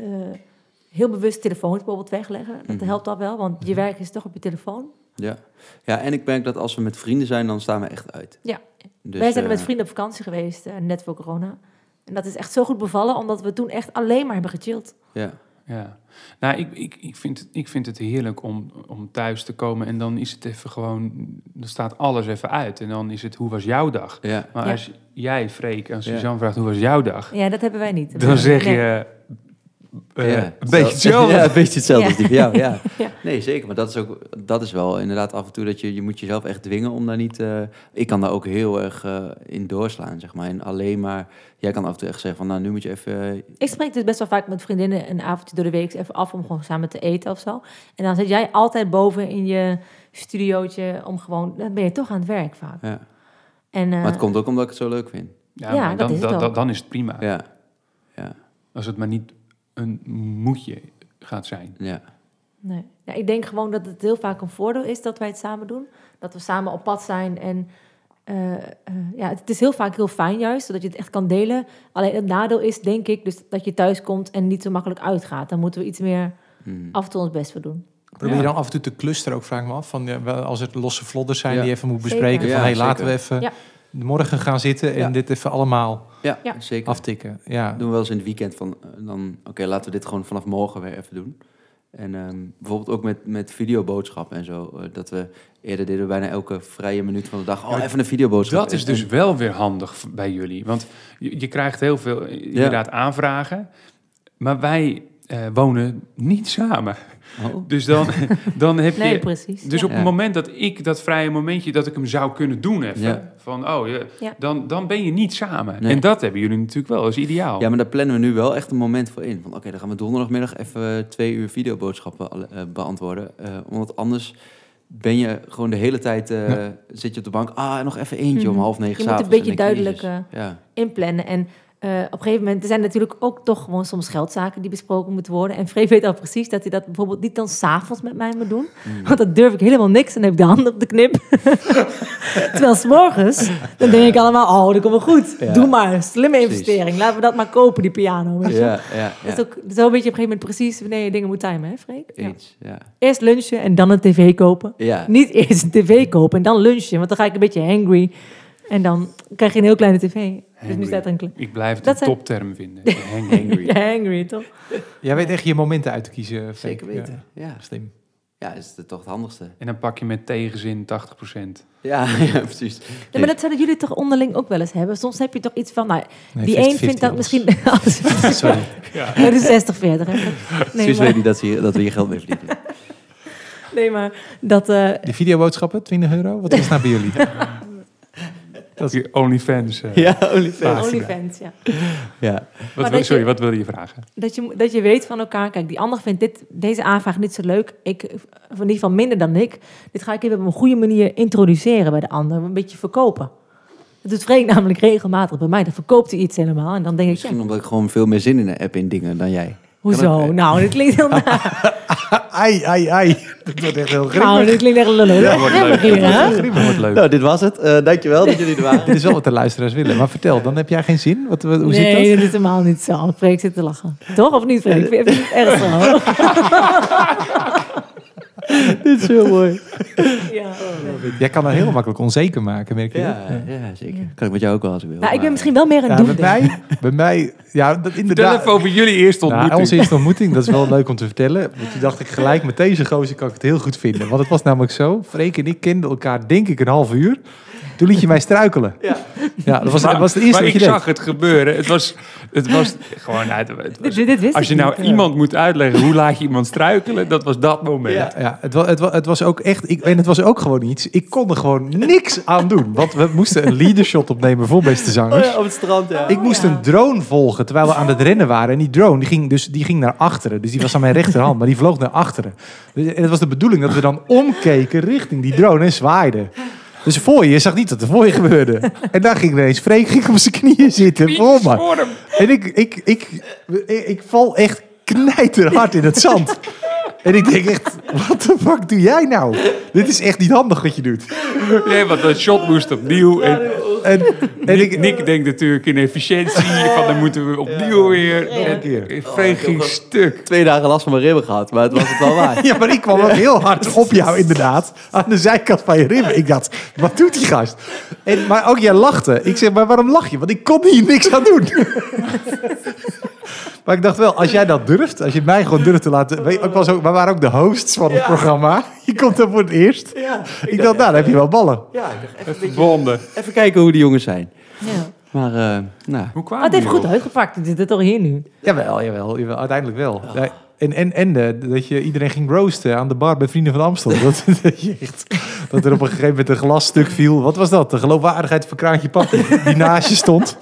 heel bewust telefoons bijvoorbeeld wegleggen. Dat Mhm. helpt al wel, want je werk is toch op je telefoon. Ja. ja, en ik merk dat als we met vrienden zijn, dan staan we echt uit. Ja. Dus, wij zijn eh, met vrienden op vakantie geweest, net voor corona. En dat is echt zo goed bevallen, omdat we toen echt alleen maar hebben gechilled. Ja, Ja, nou, ik, ik, ik, vind, ik vind het heerlijk om, om thuis te komen en dan is het even gewoon, dan staat alles even uit en dan is het, hoe was jouw dag? ja. Maar Ja. als jij, Freek, aan Ja. Suzanne vraagt, hoe was jouw dag? Ja, dat hebben wij niet. Dan zeg Nee. je, eh, Ja, een beetje hetzelfde. Ja, een beetje hetzelfde Ja. als die van jou, ja. [LAUGHS] Ja. Nee, zeker. Maar dat is ook, dat is wel inderdaad af en toe dat je, je moet jezelf echt dwingen om daar niet... eh, ik kan daar ook heel erg eh, in doorslaan, zeg maar. En alleen maar, jij kan af en toe echt zeggen van, nou, nu moet je even... Ik spreek dus best wel vaak met vriendinnen een avondje door de week even af om gewoon samen te eten of zo. En dan zit jij altijd boven in je studiootje om gewoon, dan ben je toch aan het werk vaak. ja. En, eh, Maar het komt ook omdat ik het zo leuk vind. Ja, Ja, maar dat dan, is het dan, dan is het prima. Ja, ja, Als het maar niet een moetje gaat zijn. ja. Nee. Ja, ik denk gewoon dat het heel vaak een voordeel is dat wij het samen doen. Dat we samen op pad zijn. En eh, eh, ja, het is heel vaak heel fijn juist, zodat je het echt kan delen. Alleen het nadeel is, denk ik, dus dat je thuis komt en niet zo makkelijk uitgaat. Dan moeten we iets meer Mm. af en toe ons best voor doen. Probeer Ja. je dan af en toe te clusteren ook, vraag ik me af. Van, ja, wel, als er losse vlodders zijn Ja. die je even moet Zeker. bespreken. Ja, van, hey, laten we even Ja. Morgen gaan zitten en Ja. dit even allemaal Ja, Ja. zeker. aftikken. Ja. doen we wel eens in het weekend van, eh, dan, oké, laten we dit gewoon vanaf morgen weer even doen. En ehm, bijvoorbeeld ook met, met videoboodschappen en zo. eh, dat we eerder deden we bijna elke vrije minuut van de dag. Oh, Ja, even een videoboodschap. Dat is En- dus wel weer handig bij jullie. Want je, je krijgt heel veel eh, inderdaad aanvragen. Maar wij eh, wonen niet samen. Oh, Dus dan, [LAUGHS] dan heb Nee, je... precies. Dus ja. op het moment dat ik dat vrije momentje, dat ik hem zou kunnen doen even, Ja. van oh, je, Ja. dan, dan ben je niet samen. Nee. En dat hebben jullie natuurlijk wel, dat is ideaal. Ja, maar daar plannen we nu wel echt een moment voor in. Van oké, dan gaan we donderdagmiddag even twee uur videoboodschappen eh, beantwoorden. Eh, omdat anders ben je gewoon de hele tijd, eh, Ja. zit je op de bank. Ah, nog even eentje Mhm. om half negen Je moet een beetje duidelijk, eh, Ja, inplannen. En eh, op een gegeven moment, er zijn natuurlijk ook toch gewoon soms geldzaken die besproken moeten worden. En Freek weet al precies dat hij dat bijvoorbeeld niet dan s'avonds met mij moet doen. Mm. Want dat durf ik helemaal niks en dan heb ik de handen op de knip. [LAUGHS] Terwijl s'morgens, dan denk ik allemaal, oh, dat komt wel goed. Ja. Doe maar, slimme Precies. investering. Laten we dat maar kopen, die piano. Weet je? ja, ja, ja. ook zo weet je op een gegeven moment precies wanneer je dingen moet timen, hè Freek? Ja. Eens, ja. Eerst lunchen en dan een tv kopen. Ja, Niet eerst een tv kopen en dan lunchen, want dan ga ik een beetje hangry. En dan krijg je een heel kleine tv. Dus nu staat er een. Ik blijf het Dat een zijn- topterm vinden. Hangry. [LAUGHS] Ja, hangry, toch? Jij weet echt je momenten uit te kiezen. Zeker weten. Ja, Ja, slim. ja is het toch het handigste. En dan pak je met tegenzin 80%. Ja, [LAUGHS] ja precies. Ja, maar dat zouden jullie toch onderling ook wel eens hebben? Soms heb je toch iets van, nou, Nee, die 50-50 een vindt dat misschien... [LAUGHS] Sorry. Oh, de 60, 40. Hè? Nee, Suus maar, weet niet dat, ze hier, dat we hier geld mee verdienen. nee, maar dat... eh, Die videoboodschappen, 20 euro? Wat is nou bij jullie? Dat is OnlyFans. eh. ja, OnlyFans. OnlyFans, ja. Ja. Wat wil, sorry, je- wat wilde je vragen? Dat je, dat je weet van elkaar, kijk, die ander vindt dit, deze aanvraag niet zo leuk. Ik, in ieder geval minder dan ik. Dit ga ik even op een goede manier introduceren bij de ander. Een beetje verkopen. Dat doet Freek namelijk regelmatig bij mij. Dan verkoopt hij iets helemaal. En dan denk ik, ja, Misschien omdat ik gewoon veel meer zin in heb in dingen dan jij. Hoezo? Nou, dit klinkt heel [LAUGHS] naar. [LAUGHS] Ai, ai, ai. Dat wordt echt heel Nou, grimmig. dit klinkt echt lullig. Ja, wordt leuk. hier, wordt leuk. Nou, dit was het. Eh, dankjewel dat jullie er waren. Dit is wel wat de luisteraars willen. Maar vertel, dan heb jij geen zin? Wat, wat- hoe nee, zit dat? dat is helemaal niet zo. Freek zit te lachen. Toch of niet, Freek? Vind je het erg zo? [LAUGHS] [LAUGHS] dit is heel mooi. ja. Jij kan er heel makkelijk onzeker maken, merk je Ja, dat? ja, zeker. Kan ik met jou ook wel als ik wil. Nou, ik ben misschien wel meer een Ja, doen. bij mij, bij mij, ja, dat Vertel inderdaad. even over jullie eerste Nou, ontmoeting. onze eerste ontmoeting, dat is wel leuk om te vertellen. Want toen dacht ik gelijk, met deze gozer kan ik het heel goed vinden. Want het was namelijk zo, Freek en ik kenden elkaar denk ik een half uur. Toen liet je mij struikelen. Ja. Ja, dat was, maar, dat was het eerste maar wat ik je deed. zag het gebeuren. Het was, het was [LAUGHS] gewoon... het- het was- Dit, dit wist als je nou niet. iemand moet uitleggen hoe laat je iemand struikelen, dat was dat moment. Ja. Ja, het was, het, was, het was ook echt, ik, en het was ook gewoon iets, ik kon er gewoon niks aan doen. Want we moesten een leadershot opnemen voor beste Oh zangers. ja, op het strand, ja. Ik moest ja. een drone volgen terwijl we aan het rennen waren. En die drone die ging, dus, die ging naar achteren. Dus die was aan mijn rechterhand, maar die vloog naar achteren. Dus- En het was de bedoeling dat we dan omkeken richting die drone en zwaaiden. Dus voor je, je zag niet wat er voor je gebeurde. En daar ging ineens Freek ging op zijn knieën zitten voor me. En ik, ik, ik, ik, ik val echt knijterhard in het zand. En ik denk echt, wat de fuck doe jij nou? Dit is echt niet handig wat je doet. Nee, want dat shot moest opnieuw. En, En, en Nick, ik, Nick denkt natuurlijk in efficiëntie. Van dan moeten we opnieuw weer. En, keer. en Freek ging stuk. Twee dagen last van mijn ribben gehad, maar het was het wel [LAUGHS] waar. Ja, maar ik kwam ook heel hard op jou inderdaad. Aan de zijkant van je ribben. Ik dacht, wat doet die gast? En, maar ook jij lachte. Ik zeg, maar waarom lach je? Want ik kon hier niks aan doen. [LAUGHS] maar ik dacht wel, als jij dat durft, als je mij gewoon durft te laten... Weet, je, ook wel zo, we waren ook de hosts van het programma. Je komt er voor het eerst. Ja, Ik dacht, nou, dan heb je wel ballen. Ja, ik dacht even, een beetje- even kijken hoe die jongens zijn. Ja. Maar, eh, nou, Hoe kwam Oh, het heeft goed uitgepakt. We zitten toch hier nu. Jawel, jawel, jawel uiteindelijk wel. Ja, en en, en eh, dat je iedereen ging roosten aan de bar bij Vrienden van Amstel. Dat, [LAUGHS] dat, je echt, dat er op een gegeven moment een glasstuk viel. Wat was dat? De geloofwaardigheid van Kraantje Papi die naast je stond.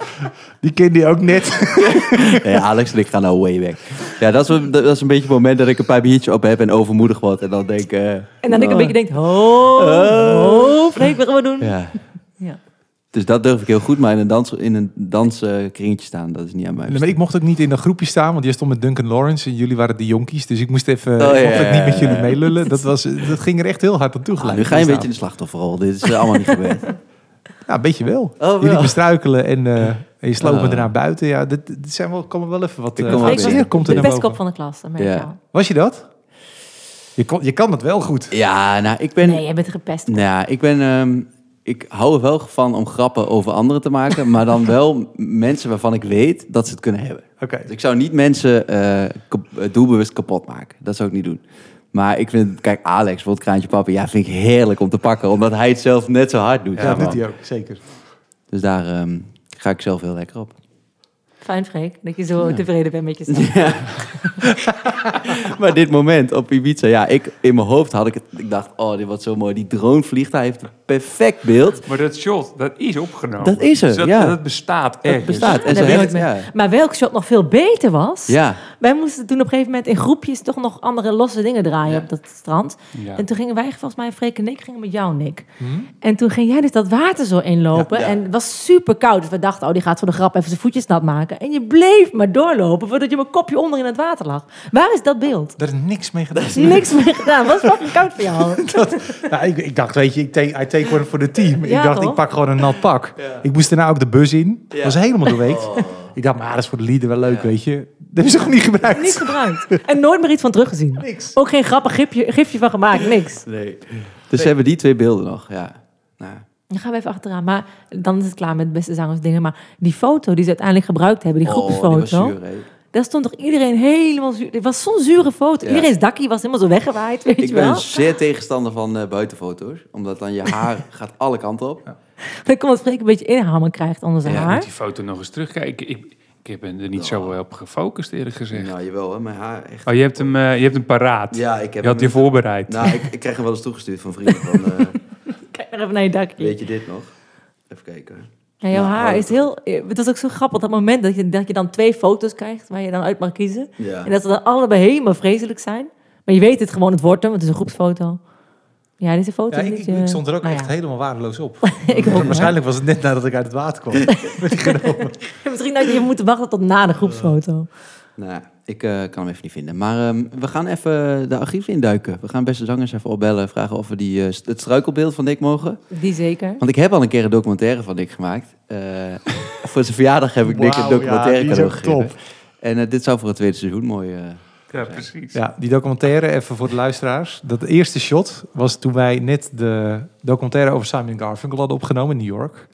Die kende je ook net. [LAUGHS] ja, Alex en ik gaan nou way back. Ja, dat is, een- dat is een beetje het moment dat ik een paar biertjes op heb en overmoedig word. En dan denk eh, En dan ik een oh. beetje denk, ho, ho, Freek, wat gaan we doen? Ja. Dus dat durf ik heel goed, maar in een, dans, in een danskringetje staan, dat is niet aan mij. Maar ik mocht ook niet in dat groepje staan, want jij stond met Duncan Lawrence en jullie waren de jonkies. Dus ik moest even, Oh, ik ja, mocht ook ja, niet met jullie meelullen. Dat, was, dat ging er echt heel hard aan toe Ah, nu ga je een beetje in de slachtofferrol. Dit is eh, allemaal niet gebeurd. [LAUGHS] Ja, een beetje wel. Oh, Jullie bestruikelen en, eh, en je sloot me Oh. daarna buiten. Ja, dit, dit zijn wel, komen wel even wat Ik uh, kom de, komt er de pestkop boven. van de klas. dat je Ja. Was je dat? Je, kon, je kan het wel goed. Ja, nou, ik ben... Nee, jij bent gepest. Nou ja, ik ben... ehm, ik hou er wel van om grappen over anderen te maken, maar dan wel mensen waarvan ik weet dat ze het kunnen hebben. Oké. Dus ik zou niet mensen kap- eh, doelbewust kapot maken. Dat zou ik niet doen. Maar ik vind, kijk, Alex, bijvoorbeeld Kraantje Papa, ja, vind ik heerlijk om te pakken, omdat hij het zelf net zo hard doet. Ja, dat doet hij ook, zeker. Dus daar ehm, ga ik zelf heel lekker op. Fijn, Freek, dat je zo Ja. tevreden bent met jezelf. [LAUGHS] maar dit moment op Ibiza, ja, ik, in mijn hoofd had ik het, ik dacht, oh, dit wordt zo mooi. Die drone vliegt, hij heeft een perfect beeld. Maar dat shot, dat is opgenomen. Dat is er, Dus dat, ja. dat bestaat Het ergens. bestaat. En ja. Maar welk shot nog veel beter was... ja, Wij moesten toen op een gegeven moment in groepjes toch nog andere losse dingen draaien Ja. op dat strand. Ja. En toen gingen wij, volgens mij, Freek en ik, gingen met jou, Nick. Hm? En toen ging jij dus dat water zo inlopen. Ja, ja. En het was super koud. Dus we dachten, oh, die gaat voor de grap even zijn voetjes nat maken. En je bleef maar doorlopen voordat je mijn kopje onder in het water lag. Waar is dat beeld? Daar is niks mee gedaan. Er is niks meer gedaan. Wat fucking koud voor jou. [LAUGHS] Nou, ik, ik dacht, weet je, ik take, I take one voor de team. Ja, ik dacht, toch? ik pak gewoon een nat pak. Ja. Ik moest daarna ook de bus in. Ja. was helemaal doorweekt. Oh. Ik dacht, maar dat is voor de lieden wel leuk, Ja. weet je. Dat hebben ze gewoon niet gebruikt. Niet gebruikt. En nooit meer iets van teruggezien. Niks. Ook geen grappig gifje, gifje van gemaakt. Niks. nee. Dus hebben die twee beelden nog, ja. Dan gaan we even achteraan. Maar dan is het klaar met de beste zangers dingen. Maar die foto die ze uiteindelijk gebruikt hebben, die oh, groepsfoto. die was zuur, hè. Daar stond toch iedereen helemaal zuur. Het was zo'n zure foto. Ja. Iedereen's dakkie was helemaal zo weggewaaid, weet Ik je ben wel. zeer tegenstander van eh, buitenfoto's. Omdat dan je [LAUGHS] haar gaat alle kanten op. Dan komt het Freek een beetje inhammen krijgt onder zijn Ja, haar. moet die foto nog eens terugkijken. Ik, ik, ik heb er niet zo op gefocust, eerlijk gezegd. Nou, jawel, hè, mijn haar echt. Oh, je hebt hem, eh, je hebt hem paraat. Ja, ik heb je had je hem- voorbereid. Nou, ik, ik krijg hem wel eens toegestuurd van vrienden. Van, eh, [LAUGHS] Kijk nog even naar je dakje. weet je dit nog? Even kijken. Ja, jouw Ja, haar oh, is heel... Het is ook zo grappig, dat moment dat je, dat je dan twee foto's krijgt... waar je dan uit mag kiezen. Ja. En dat ze dan allebei helemaal vreselijk zijn. Maar je weet het gewoon, het wordt hem. Het is een groepsfoto. Ja, deze foto Ja, is ik, ik, eh, ik stond er ook nou echt ja. helemaal waardeloos op. [LAUGHS] Ik. Waarschijnlijk was het net nadat ik uit het water kwam. Werd die genomen. Misschien had je moeten wachten tot na de groepsfoto. Nou, ik eh, kan hem even niet vinden. Maar ehm, we gaan even de archief induiken. We gaan beste zangers even opbellen. Vragen of we die, eh, het struikelbeeld van Dick mogen. Die zeker. Want ik heb al een keer een documentaire van Dick gemaakt. Eh, [LAUGHS] voor zijn verjaardag heb ik Dick een ja, documentaire ook gegeven. top. En dit zou voor het tweede seizoen mooi... eh, Ja, precies. Ja, die documentaire, even voor de luisteraars. Dat eerste shot was toen wij net de documentaire over Simon Garfunkel hadden opgenomen in New York.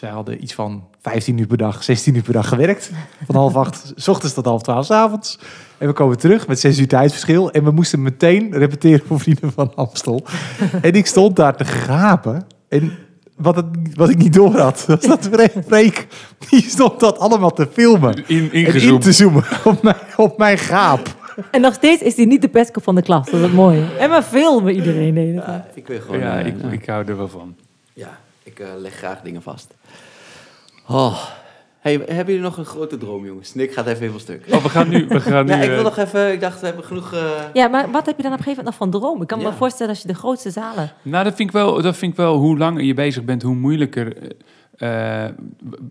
Wij hadden iets van 15 uur per dag, 16 uur per dag gewerkt. Van half acht [LAUGHS] s ochtends tot half twaalf s avonds. En we komen terug met zes uur tijdverschil. En we moesten meteen repeteren voor Vrienden van Amstel. en ik stond daar te gapen. En wat, het, wat ik niet door had, was dat Freek- die stond dat allemaal te filmen. In, En in ingezoomd. te zoomen [LAUGHS] op mijn, op mijn gaap. En nog steeds is hij niet de pestkop van de klas. Dat is het mooie. En maar filmen iedereen tijd. ik wil gewoon... Ja, eh, ik, nou, ik hou er wel van. ja, ik eh, leg graag dingen vast. Oh. Hey, hebben jullie nog een grote droom, jongens? Nick gaat even helemaal stuk. Oh, we gaan nu... We gaan [LAUGHS] nu Ja, ik wil eh, nog even... Ik dacht, we hebben genoeg... eh, Ja, maar wat heb je dan op een gegeven moment nog van droom? Ik kan me Ja. voorstellen als je de grootste zalen... Nou, dat vind, ik wel, dat vind ik wel, hoe langer je bezig bent, hoe moeilijker.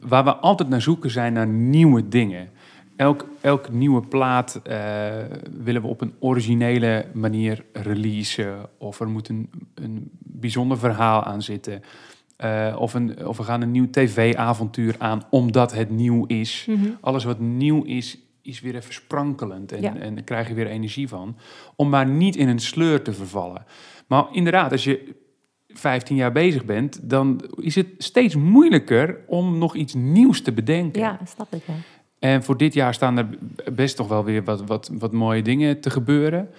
waar we altijd naar zoeken zijn naar nieuwe dingen. Elk, elk nieuwe plaat eh, willen we op een originele manier releasen. Of er moet een, een bijzonder verhaal aan zitten. Eh, of, een, of we gaan een nieuw tv-avontuur aan omdat het nieuw is. Alles wat nieuw is, is weer even sprankelend. En, Ja. en daar krijg je weer energie van. Om maar niet in een sleur te vervallen. Maar inderdaad, als je 15 jaar bezig bent, dan is het steeds moeilijker om nog iets nieuws te bedenken. Ja, snap ik. En voor dit jaar staan er best toch wel weer wat, wat, wat mooie dingen te gebeuren.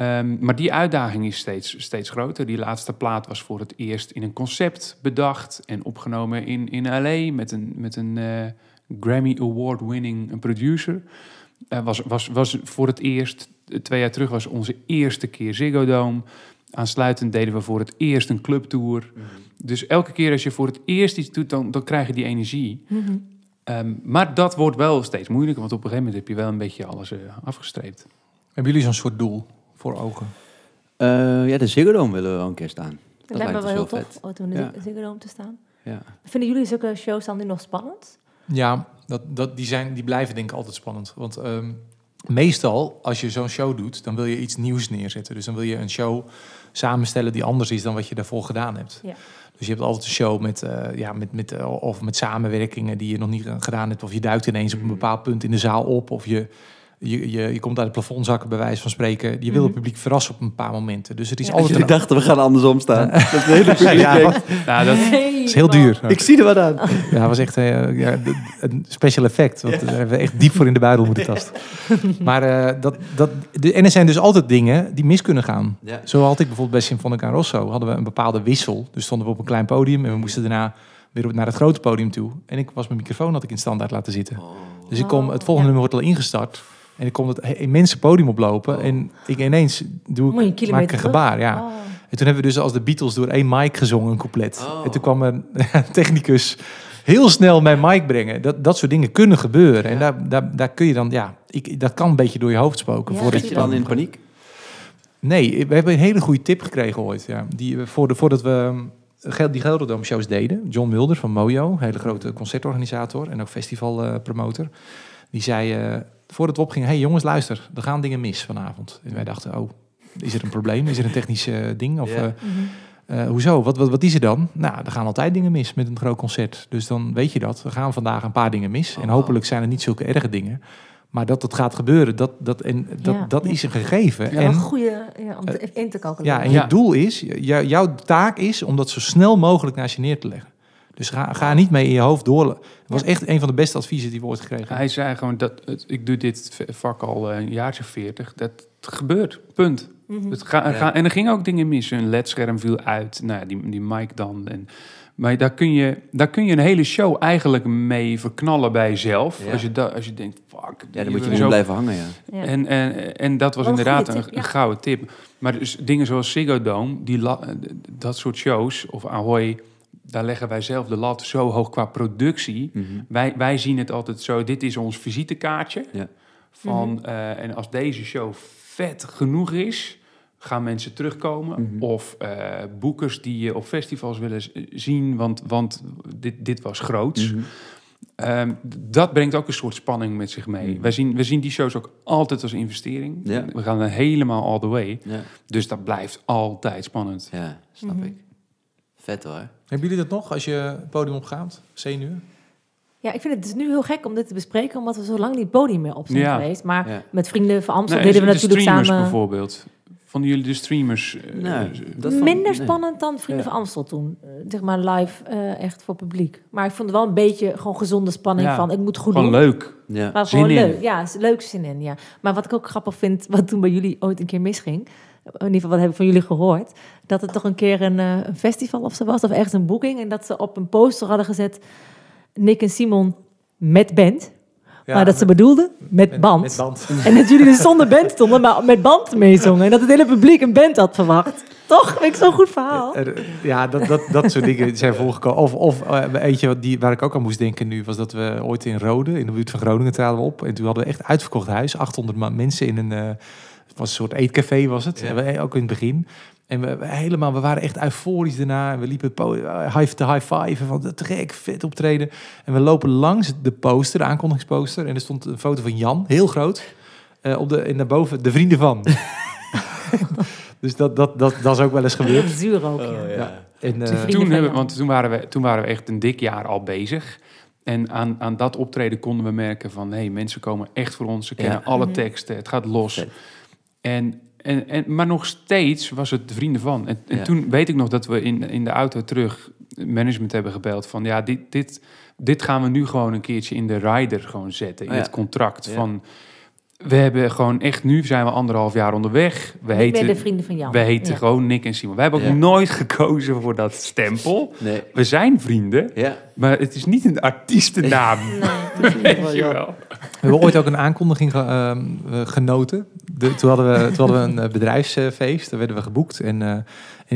Ehm, maar die uitdaging is steeds, steeds groter. Die laatste plaat was voor het eerst in een concept bedacht en opgenomen in, in LA met een, met een eh, Grammy Award-winning producer. Eh, was, was, was voor het eerst, twee jaar terug was onze eerste keer Ziggo Dome. Aansluitend deden we voor het eerst een clubtour. Dus elke keer als je voor het eerst iets doet, dan, dan krijg je die energie. Mhm. Ehm, maar dat wordt wel steeds moeilijker, want op een gegeven moment heb je wel een beetje alles eh, afgestreept. Hebben jullie zo'n soort doel voor ogen? eh, ja, de Ziggo Dome willen we wel een keer staan. Dat lijkt me wel heel tof om in de Ja. Ziggo Dome te staan. Ja. Vinden jullie zulke shows dan nu nog spannend? Ja, dat, dat, die, zijn, die blijven denk ik altijd spannend. Want ehm, meestal, als je zo'n show doet, dan wil je iets nieuws neerzetten. Dus dan wil je een show samenstellen die anders is dan wat je daarvoor gedaan hebt. Ja. Dus je hebt altijd een show met, eh, ja, met, met, eh, of met samenwerkingen die je nog niet gedaan hebt. Of je duikt ineens op een bepaald punt in de zaal op. Of je, je, je, je komt uit het plafond zakken, bij wijze van spreken. Je wil het Mhm. publiek verrassen op een paar momenten. Dus het is Ja. altijd Jullie een... dachten, we gaan andersom staan. Dat is hele [LAUGHS] publiek Ja, denkt, Nou, dat, is heel man. duur. Ik zie er wat aan. Ja, dat was echt eh, een special effect. Want daar hebben we echt diep voor in de buidel moeten tasten. Maar eh, dat, dat, de, en er zijn dus altijd dingen die mis kunnen gaan. Ja. Zo had ik bijvoorbeeld bij Symfonica Rosso hadden we een bepaalde wissel. Dus stonden we op een klein podium en we moesten daarna weer op- naar het grote podium toe. En ik was mijn microfoon had ik in standaard laten zitten. Dus ik kom, het volgende ja. nummer wordt al ingestart. En ik kom het he- immense podium oplopen. En ik ineens doe ik, maak ik een gebaar. Ja. Oh. En toen hebben we dus als de Beatles door één mic gezongen, een couplet. Oh. En toen kwam een [LAUGHS] technicus heel snel mijn mic brengen. Dat, dat soort dingen kunnen gebeuren. En daar, daar, daar kun je dan, ja, ik, dat kan een beetje door je hoofd spoken. Ja, voordat Zit je dan in paniek? Nee, we hebben een hele goede tip gekregen ooit. Ja. Die, we- voor de, voordat we eh, Gel- die Gelderdoom shows deden. John Mulder van Mojo, een hele grote concertorganisator en ook festivalpromotor. die zei, eh, voordat we opgingen, hey jongens luister, er gaan dingen mis vanavond. En wij dachten, oh, is er een probleem? Is er een technisch eh, ding? Of, Ja. eh, Mhm. eh, hoezo? Wat, wat, wat is er dan? Nou, er gaan altijd dingen mis met een groot concert. Dus dan weet je dat. Er gaan vandaag een paar dingen mis. En Oh. hopelijk zijn er niet zulke erge dingen. Maar dat het gaat gebeuren, dat, dat, en, dat, Ja, dat ja. is een gegeven. Ja, en, een goede ja, om te, in te calculeren. ja, en Ja. je doel is, jou- jouw taak is om dat zo snel mogelijk naast je neer te leggen. Dus ga, ga niet mee in je hoofd door. Dat was echt een van de beste adviezen die we ooit gekregen hij zei gewoon dat ik doe dit vak al een jaartje 40. Dat gebeurt. Punt. Mhm. Het ga, ga- en er gingen ook dingen mis. Een ledscherm viel uit. Nou, ja, die, die mic dan. En, maar daar kun, je, daar kun je een hele show eigenlijk mee verknallen bij jezelf. Ja. Als, je da, als je denkt, fuck. Ja, dan moet je zo- blijven hangen, ja. Ja. En, en, en dat was inderdaad een, tip, een ja. gouden tip. Maar dus dingen zoals Ziggo Dome, die la- dat soort shows, of Ahoy, daar leggen wij zelf de lat zo hoog qua productie. Mhm. Wij, wij zien het altijd zo, dit is ons visitekaartje. Ja. Van, Mhm. eh, en als deze show vet genoeg is, gaan mensen terugkomen. Mhm. Of eh, boekers die je op festivals willen zien, want, want dit, dit was groots. Ehm, dat brengt ook een soort spanning met zich mee. Mm. Wij, zien, we zien die shows ook altijd als investering. Ja. We gaan er helemaal all the way. Ja, Dus dat blijft altijd spannend. ja snap ik. Vet hoor. Hebben jullie dat nog als je het podium opgaat? Zenuwen? Ja, ik vind het dus nu heel gek om dit te bespreken, omdat we zo lang niet podium meer op zijn Ja. geweest. Maar Ja. met vrienden van Amstel Nee, deden we de natuurlijk samen. bijvoorbeeld. Vonden jullie de streamers... eh, eh, dat vond- Minder nee. spannend dan Vrienden Ja. van Amstel toen. Eh, zeg maar live, eh, echt voor publiek. Maar ik vond het wel een beetje gewoon gezonde spanning Ja. van ik moet goed gewoon doen. leuk. Ja. Maar Zin gewoon in. leuk. Ja, leuk zin in. Ja. Maar wat ik ook grappig vind, wat toen bij jullie ooit een keer misging. In ieder geval, wat heb ik van jullie gehoord? Dat het toch een keer een, eh, een festival of zo was, of ergens een boeking. En dat ze op een poster hadden gezet, Nick en Simon met band. Maar dat ze bedoelden met, band. Met band. [LAUGHS] En dat jullie dus zonder band stonden, maar met band meezongen. En dat het hele publiek een band had verwacht. Toch? Vind ik zo'n goed verhaal. Er- Ja, dat, dat, dat soort dingen zijn voorgekomen. Of, of eh, eentje wat die, waar ik ook aan moest denken nu, was dat we ooit in Rode, in de buurt van Groningen, traden we op. En toen hadden we echt uitverkocht huis. 800 ma- mensen in een, eh, was een soort eetcafé was het. Ja. Ook in het begin. En we, we helemaal, we waren echt euforisch daarna. En we liepen eh, high te high five. Van te gek, vet optreden. En we lopen langs de poster, de aankondigingsposter. En er stond een foto van Jan, heel groot. eh, op de, en daarboven, de vrienden van. [LAUGHS] dus dat, dat, dat, dat is ook wel eens gebeurd. Zuur ook, ja. Oh, ja. Ja. En, eh, Toen, hebben, want toen waren, we, toen waren we echt een dik jaar al bezig. En aan, aan dat optreden konden we merken van... hé, hey, mensen komen echt voor ons. Ze kennen Ja. alle Mhm. teksten. Het gaat los. Vet. En, en, en, maar nog steeds was het de vrienden van. En, en Ja. toen weet ik nog dat we in, in de auto terug management hebben gebeld van ja, dit, dit, dit gaan we nu gewoon een keertje in de rider gewoon zetten. In Oh ja. het contract Ja. van we hebben gewoon echt nu zijn we anderhalf jaar onderweg. We Niet heten, de vrienden van Jan. we heten Ja. gewoon Nick en Simon. Wij hebben ook Ja. nooit gekozen voor dat stempel. Nee. We zijn vrienden, Ja. maar het is niet een artiestennaam. [LAUGHS] Nee. [LAUGHS] Weet je wel. We hebben ooit ook een aankondiging ge- ehm, eh, genoten. De, toen, hadden we, toen hadden we een eh, bedrijfsfeest, daar werden we geboekt. En, eh, en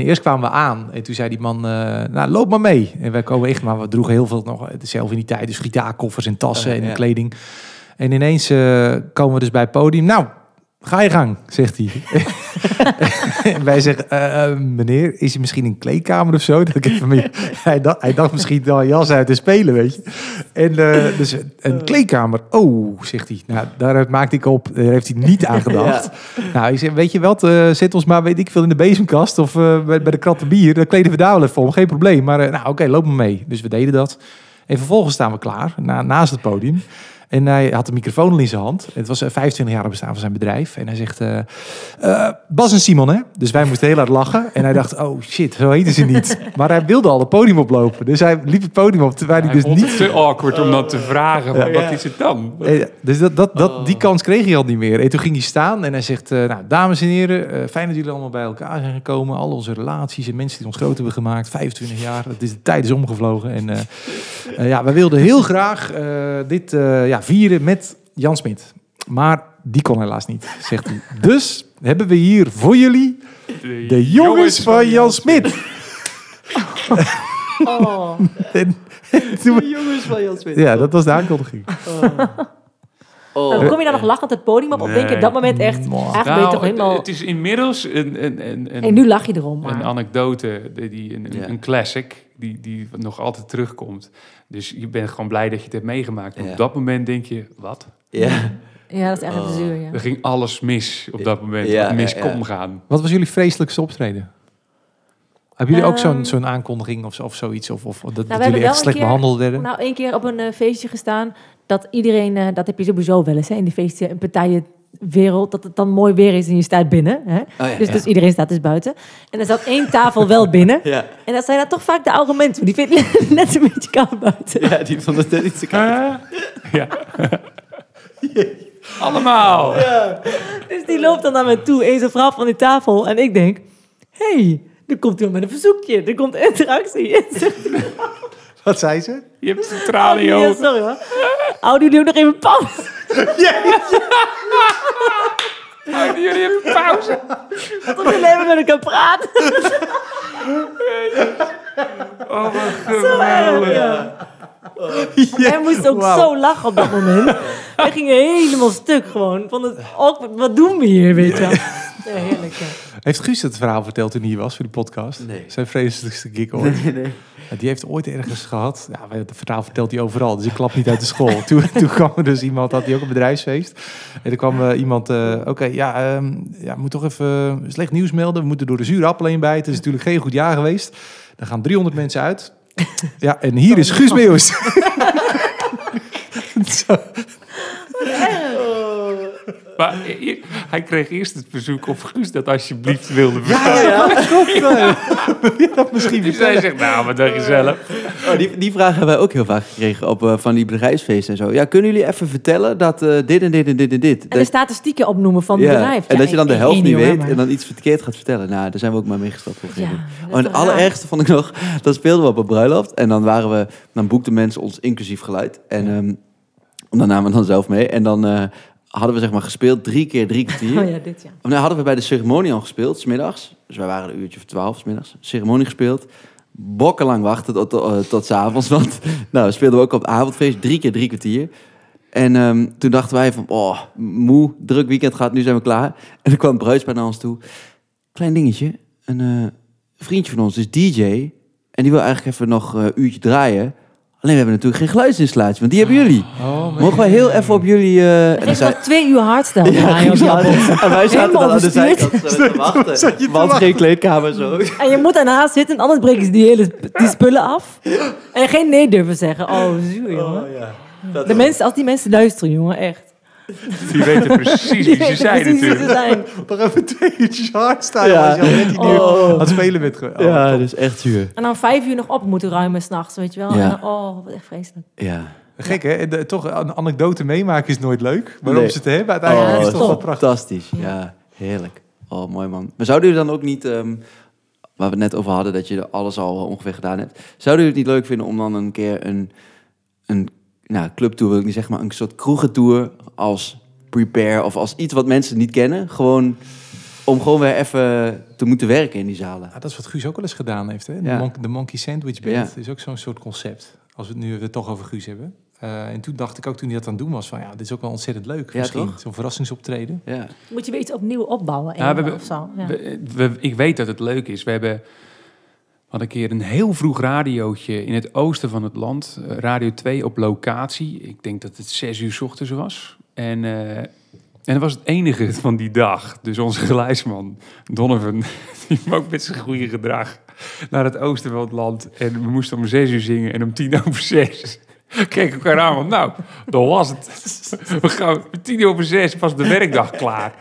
eerst kwamen we aan en toen zei die man, eh, nou loop maar mee. En wij komen echt, maar we droegen heel veel nog, zelf in die tijd, dus gitaarkoffers en tassen Uh, en ja. kleding. En ineens eh, komen we dus bij het podium. Nou, ga je gang, zegt hij. [LAUGHS] wij zeggen, eh, eh, meneer, is hij misschien in een kleedkamer of zo? Dat ik even mee, hij, dacht, hij dacht misschien wel jas uit te spelen, weet je. En dus een kleedkamer. Oh, zegt hij. Nou, daar maakte ik op. Daar heeft hij niet aan gedacht. Nou, ik zeg, weet je wat? zet ons maar, weet ik veel, in de bezemkast of bij, bij de kratten bier. Dan kleden we daar wel even om. Geen probleem. Maar nou, oké, loop maar mee. Dus we deden dat. En vervolgens staan we klaar, na, naast het podium. En hij had de microfoon al in zijn hand. Het was eh, 25 jaar bestaan van zijn bedrijf. En hij zegt, eh, eh, Bas en Simon, hè? Dus wij moesten heel hard lachen. En hij dacht, oh shit, zo heten ze niet. [LAUGHS] Maar hij wilde al het podium oplopen. Dus hij liep het podium op, terwijl hij, Hij dus vond niet... het te awkward om dat te vragen. Ja. Wat is het dan? Eh, Dus dat, dat, dat, Oh. die kans kreeg hij al niet meer. En toen ging hij staan en hij zegt... eh, nou, dames en heren, eh, fijn dat jullie allemaal bij elkaar zijn gekomen. Al onze relaties en mensen die ons groot hebben gemaakt. 25 jaar, het is, de tijd is omgevlogen. En eh, eh, ja, wij wilden heel graag eh, dit eh, ja, vieren met Jan Smit. Maar die kon helaas niet, zegt hij. [LAUGHS] Dus hebben we hier voor jullie de jongens van Jan Smit. Oh. En, [LAUGHS] en toen- jongens van Jan Smit. ja, dat was de aankondiging. Oh. [LAUGHS] Dan kom je dan nog lachend het podium op? Of denk je op dat moment echt, eigenlijk ben je Nou, toch helemaal... het is inmiddels een, een, een, een, En nu lach je erom, maar... een anekdote, die, Ja. een classic, die, die nog altijd terugkomt. Dus je bent gewoon blij dat je het hebt meegemaakt. Ja. Op dat moment denk je, wat? Ja. Ja, dat is echt Oh. zuur, ja. Er ging alles mis op dat moment. Ja, wat mis ja, ja. kon gaan. Wat was jullie vreselijkste optreden? Hebben jullie ook zo'n Ehm, zo'n aankondiging of, zo- of zoiets? Of, of dat, dat hebben jullie echt slecht keer- behandeld werden? Nou, één keer op een eh, feestje gestaan, dat iedereen, eh, dat heb je sowieso wel eens, hè, in die feestje, een partijenwereld, dat het dan mooi weer is en je staat binnen. Hè? Oh ja, dus, ja. dus iedereen staat dus buiten. En er zat één tafel wel binnen. Ja. En dat zijn dan toch vaak de oude mensen, die vinden het [LAUGHS] net een beetje koud buiten. ja, die vond het net iets te koud. ja. [LAUGHS] Allemaal. Dus die loopt dan naar me toe, eens een vrouw van die tafel. En ik denk, hé, hey, er komt iemand met een verzoekje, er komt interactie. [LAUGHS] Wat zei ze? Je hebt een ja, ogen. sorry hoor. Houden jullie ook nog even Oh, Jullie hebben pauze. Tot jullie even met elkaar praten. Oh, wat Zo erg, ja. Hij moest ook zo lachen op dat moment. Hij ging helemaal stuk gewoon. Van het, awkward, wat doen we hier, weet je wel. Ja, heerlijk. Ja. Heeft Guus het verhaal verteld toen hij hier was voor die podcast? Nee. Zijn vreselijkste gig ooit. Nee, nee. Die heeft ooit ergens gehad. Ja, het verhaal vertelt hij overal, dus ik klap niet uit de school. [LAUGHS] toen, toen kwam er dus iemand, had hij ook een bedrijfsfeest. En er kwam eh, iemand, eh, oké, ja, ehm ja, moet toch even slecht nieuws melden. We moeten door de zure appel heen bijten. Het is natuurlijk geen goed jaar geweest. Er gaan 300 mensen uit. Ja, en hier is Guus Meeuwis. [LAUGHS] Zo. Maar hij kreeg eerst het verzoek of Guus dat alsjeblieft wilde Ja, vertellen. ja, ja, [LAUGHS] klopt. Je dat misschien Dus hij zegt, nou, wat dacht je zelf? Oh, die, die vraag hebben wij ook heel vaak gekregen op eh, van die bedrijfsfeesten en zo. Ja, kunnen jullie even vertellen dat eh, dit en dit en dit en dit. En de Dat- statistieken opnoemen van het ja, bedrijf. En Ja, dat je dan de helft niet weet maar- en dan iets verkeerd gaat vertellen. Nou, daar zijn we ook maar meegestapt op een Ja, Oh, en het allerergste vond ik nog, dat speelden we op een bruiloft. En dan waren we, dan boekten mensen ons inclusief geluid. En ehm, dan namen we dan zelf mee. En dan eh, hadden we zeg maar gespeeld drie keer drie kwartier. [LAUGHS] Oh ja, dit ja. Of nou, hadden we bij de ceremonie al gespeeld, smiddags. Dus wij waren een uurtje of twaalf, smiddags. Ceremonie gespeeld. Bokkenlang wachten tot, tot, eh, tot 's avonds. Want [LAUGHS] nou, speelden we ook op het avondfeest, drie keer drie kwartier. En ehm, toen dachten wij van, oh, moe, druk weekend gaat, nu zijn we klaar. En dan kwam bruidspaar naar ons toe. Klein dingetje, een eh, vriendje van ons is DJ. En die wil eigenlijk even nog een uurtje draaien. Alleen we hebben natuurlijk geen geluidsinstallatie, want die hebben jullie. Oh, Mogen wij heel even op jullie... eh, en En dan ik twee uur hardstyle ja, draaien op ging jouw zo bos. aan. En wij zaten dan aan de zijkant zo te wachten. Want geen kleedkamer zo. En je moet daarnaast zitten, anders breken ze die hele die spullen af. En geen nee durven zeggen. Oh, zuur, jongen. De mensen, als die mensen luisteren, jongen, echt. Die weten precies wie ze zijn precies wie ze natuurlijk. zijn. [LAUGHS] Nog even twee uurtjes hardstyle. Ja. Als je al net die Oh. aan het spelen bent. ge- Oh, Ja, top. dat is echt zuur. En dan vijf uur nog op moeten ruimen s'nachts, weet je wel. Ja. En dan, oh, wat echt vreselijk. Ja. Gek hè? En de- toch een anekdote meemaken is nooit leuk. Maar om Nee. ze te hebben uiteindelijk Ja, is het toch wel prachtig. Fantastisch. Ja, heerlijk. Oh, mooi man. Maar zouden jullie dan ook niet, ehm, waar we het net over hadden, dat je alles al ongeveer gedaan hebt. Zouden jullie het niet leuk vinden om dan een keer een, een nou, clubtour, wil ik niet zeggen, maar een soort kroegentour als prepare of als iets wat mensen niet kennen. Gewoon om gewoon weer even te moeten werken in die zalen. Ja, dat is wat Guus ook wel eens gedaan heeft. Hè? De, Ja. Monk- de Monkey Sandwich Band Ja. is ook zo'n soort concept. Als we het nu het toch over Guus hebben. Eh, en toen dacht ik ook toen hij dat aan het doen was van ja, dit is ook wel ontzettend leuk. Ja, misschien zo'n verrassingsoptreden. Ja. Moet je weer iets opnieuw opbouwen. Ja, we hebben- of zo. Ja. We- we- ik weet dat het leuk is. We hebben had een keer een heel vroeg radiootje in het oosten van het land. eh, Radio 2 op locatie. Ik denk dat het zes uur ochtends was. En, eh, en dat was het enige van die dag. Dus onze geluidsman, Donovan, [LAUGHS] die ook met zijn goede gedrag naar het oosten van het land. En we moesten om zes uur zingen en om tien over zes. [LAUGHS] Keken elkaar aan, want nou, dat was het. We gaan tien over zes was de werkdag klaar.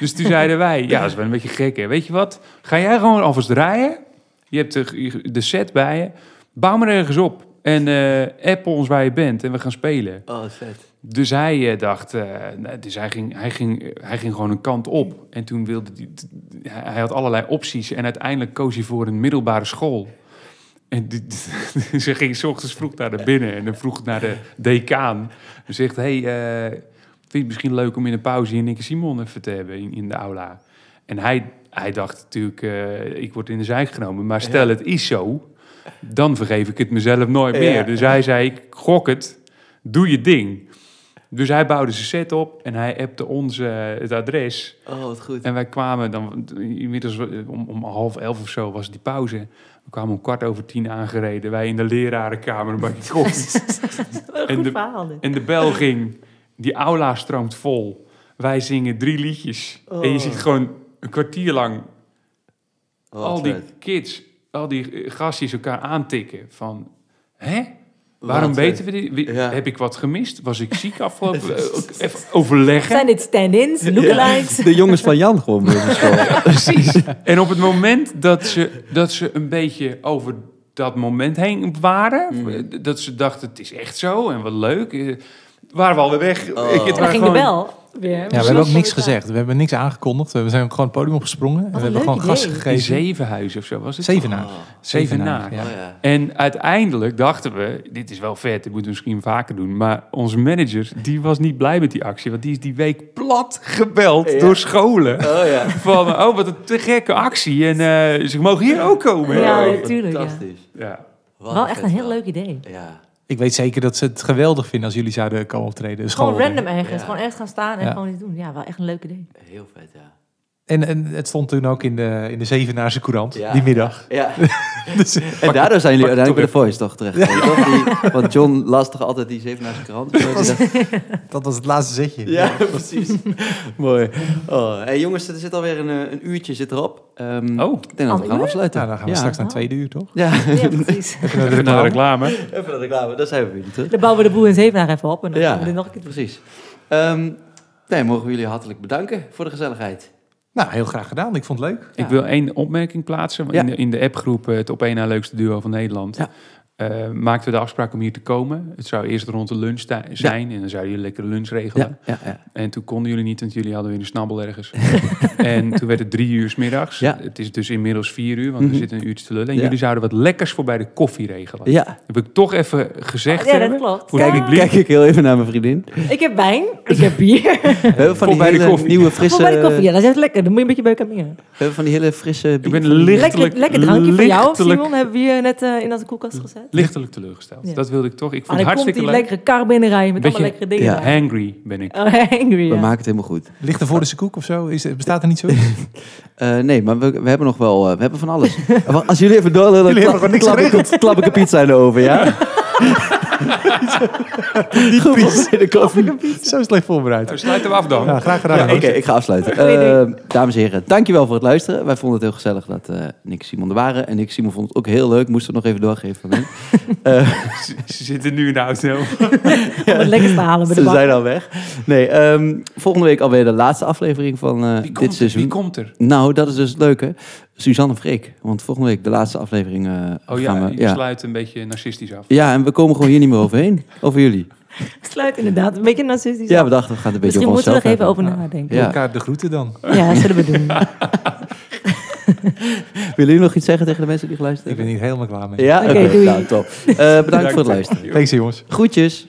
Dus toen zeiden wij, ja, dat is wel een beetje gek. Weet je wat, ga jij gewoon alvast draaien? Je hebt de, de set bij je. Bouw maar ergens op. En eh app ons waar je bent en we gaan spelen. Oh, vet. Dus hij eh, dacht, eh, nou, dus hij ging, hij, ging, hij ging gewoon een kant op. En toen wilde hij, hij had allerlei opties. En uiteindelijk koos hij voor een middelbare school. En die, [LAUGHS] ze ging 's ochtends vroeg naar de binnen en dan vroeg naar de decaan. En zegt, hey, vind je het misschien leuk om in een pauze hier Nick Simon even te hebben in, in de aula? En hij, hij dacht natuurlijk, eh, ik word in de zijk genomen. Maar stel het is zo, dan vergeef ik het mezelf nooit Ja. meer. Dus hij zei, ik gok het, doe je ding. Dus hij bouwde zijn set op en hij appte ons eh, het adres. Oh, wat goed. En wij kwamen dan, inmiddels eh, om, om half elf of zo was die pauze. We kwamen om kwart over tien aangereden. Wij in de lerarenkamer [LAUGHS] een bakje koffie. De- verhaal en de bel ging. Die aula stroomt vol. Wij zingen drie liedjes. En je Oh. ziet gewoon een kwartier lang Oh, al die vet. kids, al die gastjes elkaar aantikken. Van, hè? Waarom Wat weten we dit? Wie- Ja. Heb ik wat gemist? Was ik ziek [LAUGHS] afgelopen? Eh, ook Even overleggen. Zijn dit stand-ins, lookalikes? De jongens van Jan gewoon school. [LAUGHS] Precies. En op het moment dat ze, dat ze een beetje over dat moment heen waren, Mhm. dat ze dachten, het is echt zo en wat leuk, eh, waren we alweer weg. Oh. Ik, het En dan waren ging de gewoon- bel weer. Ja, we hebben ook niks gezegd. We hebben niks aangekondigd. We zijn gewoon het podium opgesprongen. En we hebben gewoon gas idee. In gegeven. Zevenhuizen of zo was het? Zevenaar. Oh, Zevenaar. Ja. oh, ja. En uiteindelijk dachten we, dit is wel vet, dit moeten we misschien vaker doen. Maar onze manager, die was niet blij met die actie. Want die is die week plat gebeld Ja. door scholen. Oh ja. [LAUGHS] Van, oh wat een te gekke actie. En eh, ze mogen hier ook komen. Ja, natuurlijk, ja. Fantastisch. ja. Wat Wel echt een heel leuk idee. Ja. Ik weet zeker dat ze het geweldig vinden als jullie zouden komen optreden. De Gewoon random ergens. Ja. Gewoon ergens gaan staan en Ja. gewoon iets doen. Ja, wel echt een leuk idee. Heel vet, ja. En, en het stond toen ook in de, in de Zevenaarse Courant, Ja. die middag. Ja. [LAUGHS] Dus, En [LAUGHS] daardoor zijn jullie uiteindelijk bij de Voice toch terechtgekomen, [LAUGHS] toch? Die- Want John las toch altijd die Zevenaarse krant? Zo, die dacht- dat was het laatste zetje. Ja, precies. Mooi. Oh, hey, jongens, er zit alweer een, eh, een uurtje zit erop. Ehm, Oh, Ik denk dat we gaan afsluiten. Nou, dan gaan we ja. straks naar het tweede uur, toch? Ja, Ja, precies. Even naar de even naar de reclame. reclame. de reclame. Dan zijn we weer terug. Dan bouwen we de boel in Zevenaar even op en dan Ja. nog een keer. Precies. Ehm, nee, mogen we jullie hartelijk bedanken voor de gezelligheid. Nou, heel graag gedaan. Ik vond het leuk. Ja. Ik wil één opmerking plaatsen. Ja. In, de, in de appgroep eh, het op één na leukste duo van Nederland. Ja. eh, maakten we de afspraak om hier te komen. Het zou eerst rond de lunch zijn. En dan zouden jullie lekker lunch regelen. Ja, ja, ja. En toen konden jullie niet, want jullie hadden weer een snabbel ergens. [LAUGHS] en toen werd het drie uur 's middags. Ja. Het is dus inmiddels vier uur, want Mhm. we zitten een uurtje te lullen. En Ja. jullie zouden wat lekkers voor bij de koffie regelen. ja. Heb ik toch even gezegd Ja, dat klopt. Voor het Kijk, publiek. kijk ik heel even naar mijn vriendin. Ik heb wijn, ik heb bier. We hebben van die bij de hele koffie. nieuwe frisse... Voor bij de koffie, ja, dat is echt lekker. Dan moet je een beetje bij elkaar meer. We hebben van die hele frisse... Ik ben lichtelijk, Lekker, lekker drankje voor jou, Simon. Hebben we hier net eh, in onze koelkast gezet. lichtelijk teleurgesteld. Ja. Dat wilde ik toch. Ik Ah, vond het dan komt hartstikke die leuk. lekkere kar binnenrijden met Beetje- allemaal lekkere dingen. Ja. Hangry ben ik. Oh, hangry, We maken het helemaal goed. Ligt er voor de koek of zo? Is, bestaat er niet zo? [LAUGHS] Eh, nee, maar we, we hebben nog wel... eh, we hebben van alles. [LAUGHS] Als jullie even doorlullen, Jullie klap, klap, ik, klap ik een pizza in de oven, ja? [LAUGHS] Niet pizza. de koffie. zo slecht voorbereid. Nou, sluiten we af dan. Ja, graag Ja, gedaan. Oké, ik ga afsluiten. Eh, dames en heren, dankjewel voor het luisteren. Wij vonden het heel gezellig dat eh Nick en Simon er waren. En Nick en Simon vond het ook heel leuk. Moesten we nog even doorgeven van hen. [LAUGHS] Eh, Ze, ze zitten nu in de auto. [LAUGHS] Om het lekkers te halen bij de ze zijn al weg. Nee, ehm, volgende week alweer de laatste aflevering van eh, dit komt, seizoen. Wie komt er? Nou, dat is dus het leuke. Suzanne Freek. Want volgende week de laatste aflevering eh, Oh gaan ja, we... je Ja. sluit een beetje narcistisch af. ja, en we komen gewoon hier niet meer overheen. [LAUGHS] Over jullie. Sluit inderdaad. Een beetje narcistisch. Ja, we dachten, we gaan het een beetje Misschien over moeten we er even over hebben. nadenken. Ja. Elkaar de groeten dan. Ja, dat zullen we doen. [LAUGHS] [LAUGHS] Willen jullie nog iets zeggen tegen de mensen die geluisterd Ik ben hebben? hier helemaal klaar mee. Ja, Oké, oké. doei. nou, top. Eh, bedankt voor het luisteren. Thanks jongens. Groetjes.